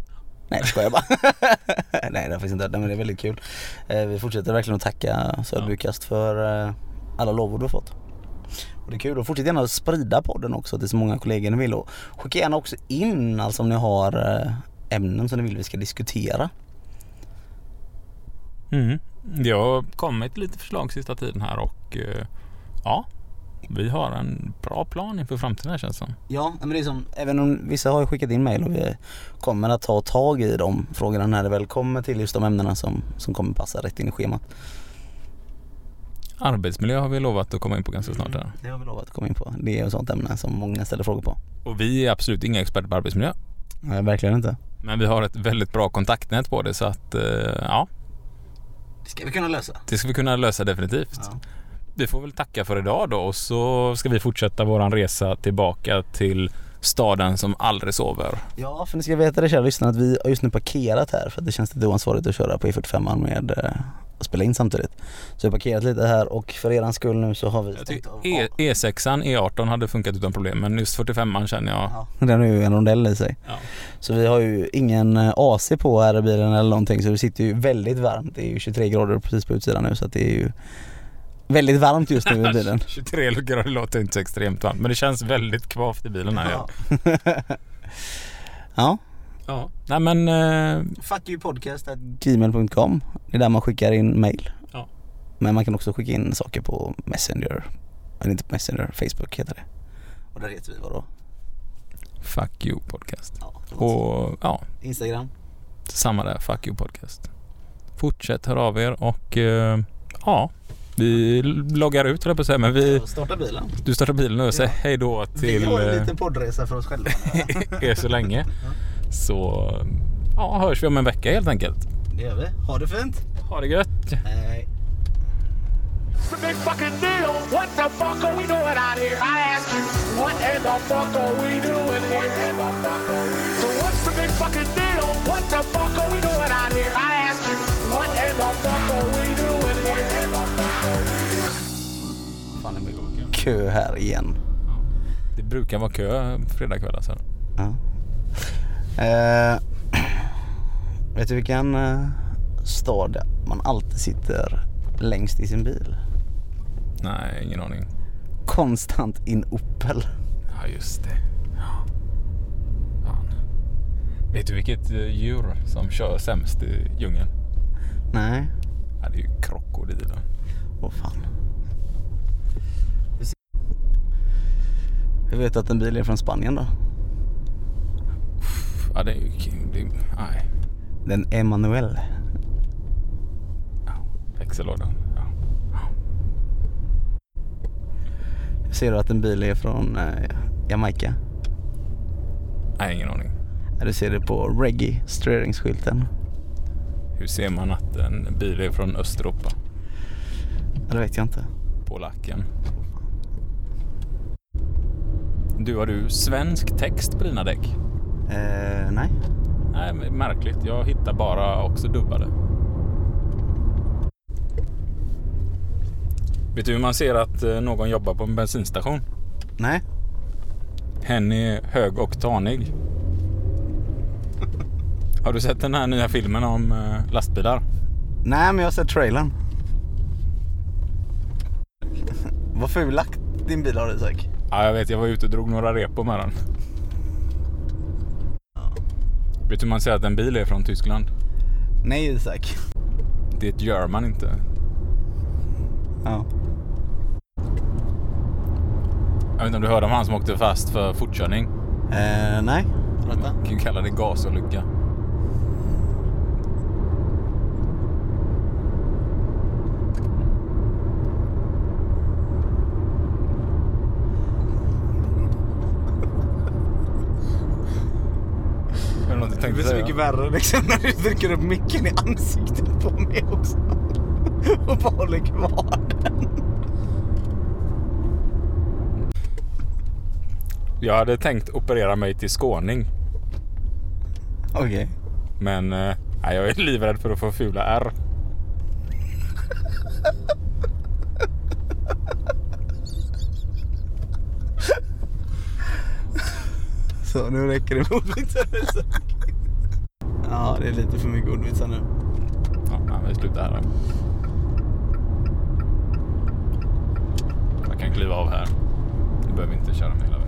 Nej jag skojar bara. [LAUGHS] Nej det har faktiskt inte hört. Nej, men det är väldigt kul. Eh, Vi fortsätter verkligen att tacka Söderbykast för eh, alla lovord du har fått. Och det är kul och fortsätt gärna att sprida podden också till så många kollegor ni vill och skicka gärna också in alltså om ni har eh, ämnen som ni vill vi ska diskutera. Mm. Det har kommit lite förslag sista tiden här och eh, ja, vi har en bra plan inför framtiden här känns det som. Ja, men det är som, även om vissa har skickat in mail och vi kommer att ta tag i de frågorna när det väl kommer till just de ämnena som, som kommer passa rätt in i schemat. Arbetsmiljö har vi lovat att komma in på ganska snart här. Det har vi lovat att komma in på. Det är ett sånt ämne som många ställer frågor på. Och vi är absolut inga experter på arbetsmiljö. Nej, verkligen inte. Men vi har ett väldigt bra kontaktnät på det så att eh, ja, Det ska vi kunna lösa. det ska vi kunna lösa definitivt. Ja. Vi får väl tacka för idag då och så ska vi fortsätta våran resa tillbaka till staden som aldrig sover. Ja, för ni ska veta det kära lyssnare att vi har just nu parkerat här för att det känns lite oansvarigt att köra på E45 med eh, spela in samtidigt. Så vi har parkerat lite här och för eran skull nu så har vi Jag stängt tycker av. e- E6an, E18 hade funkat utan problem men just 45an känner jag Ja, den har ju en rondell i sig. Ja. Så vi har ju ingen eh, AC på här i bilen eller någonting så det sitter ju väldigt varmt. Det är ju 23 grader precis på utsidan nu så att det är ju väldigt varmt just nu i [LAUGHS] bilen. 23 grader låter inte så extremt varmt men det känns väldigt kvavt i bilen här. Ja. ja. [LAUGHS] ja. Nej men eh, Fuckyoupodcast.gmail.com Det är där man skickar in mail. Ja. Men man kan också skicka in saker på Messenger. Eller inte på Messenger, Facebook heter det. Och där heter vi vadå? Fuck you podcast. Ja. Och ja, Instagram. samma där. Fuck you podcast. Fortsätt höra av er och eh, ja, vi loggar ut höll jag på att säga men vi, Starta bilen. du startar bilen nu och säger Ja. hej då till vi har en eh, liten poddresa för oss själva. [LAUGHS] er så länge. Så ja, hörs vi om en vecka helt enkelt. det gör vi. Ha det fint. Ha det gött! Hej. It's a big fucking deal. What the fuck are we doing out here? I ask you, what in the fuck are we doing here? So what's the big fucking deal? What the fuck are we doing out here? I ask you, what in the fuck are we doing here? Fan det blir kö här igen. Det brukar vara kö fredagkvällar sen. Ja. Eh, [CLEARS THROAT] vet du vilken eh, stad man alltid sitter längst i sin bil? Nej, ingen aning. Konstant in Opel. Ja, just det. Ja. Fan. Vet du vilket eh, djur som kör sämst i djungeln? Nej, Ja, det är ju krokodilen. åh fan. Hur vet du att en bil är från Spanien då? Ja, det är ju... Det nej. Den Emanuel. Ja, växellådan. Ja. Ser du att en bil är från eh, Jamaica? Nej, ingen aning. Ja, Du ser det på reggae-ströringsskylten. Hur ser man att en bil är från Östeuropa? Ja, det vet jag inte. Polacken. Du, har du svensk text på dina däck? Eh, nej. Nej, märkligt. Jag hittar bara också dubbade. Vet du hur man ser att eh, någon jobbar på en bensinstation? Nej. Hen är hög och tanig. Har du sett den här nya filmen om eh, lastbilar? Nej men jag har sett trailern. Vad fulakt din bil har Isak. Ja, jag vet. Jag var ute och drog några repo med den. Vet du hur man säger att en bil är från Tyskland? Nej Isak. Det är ett German inte. Ja. Jag vet inte om du hörde om han som åkte fast för fortkörning? Eh, nej. Berätta. Man kan ju kalla det gasolycka. Är det blir så mycket värre liksom när du trycker upp micken i ansiktet på mig också. [LAUGHS] Och bara håller kvar den. Jag hade tänkt operera mig till skåning. Okej. Men eh, nej, jag är livrädd för att få fula R. Så nu räcker det med Isak. Ja det är lite för mycket ordvitsar nu. Ja, nej, vi slutar här. Jag kan kliva av här. Du behöver inte köra mig hela vägen.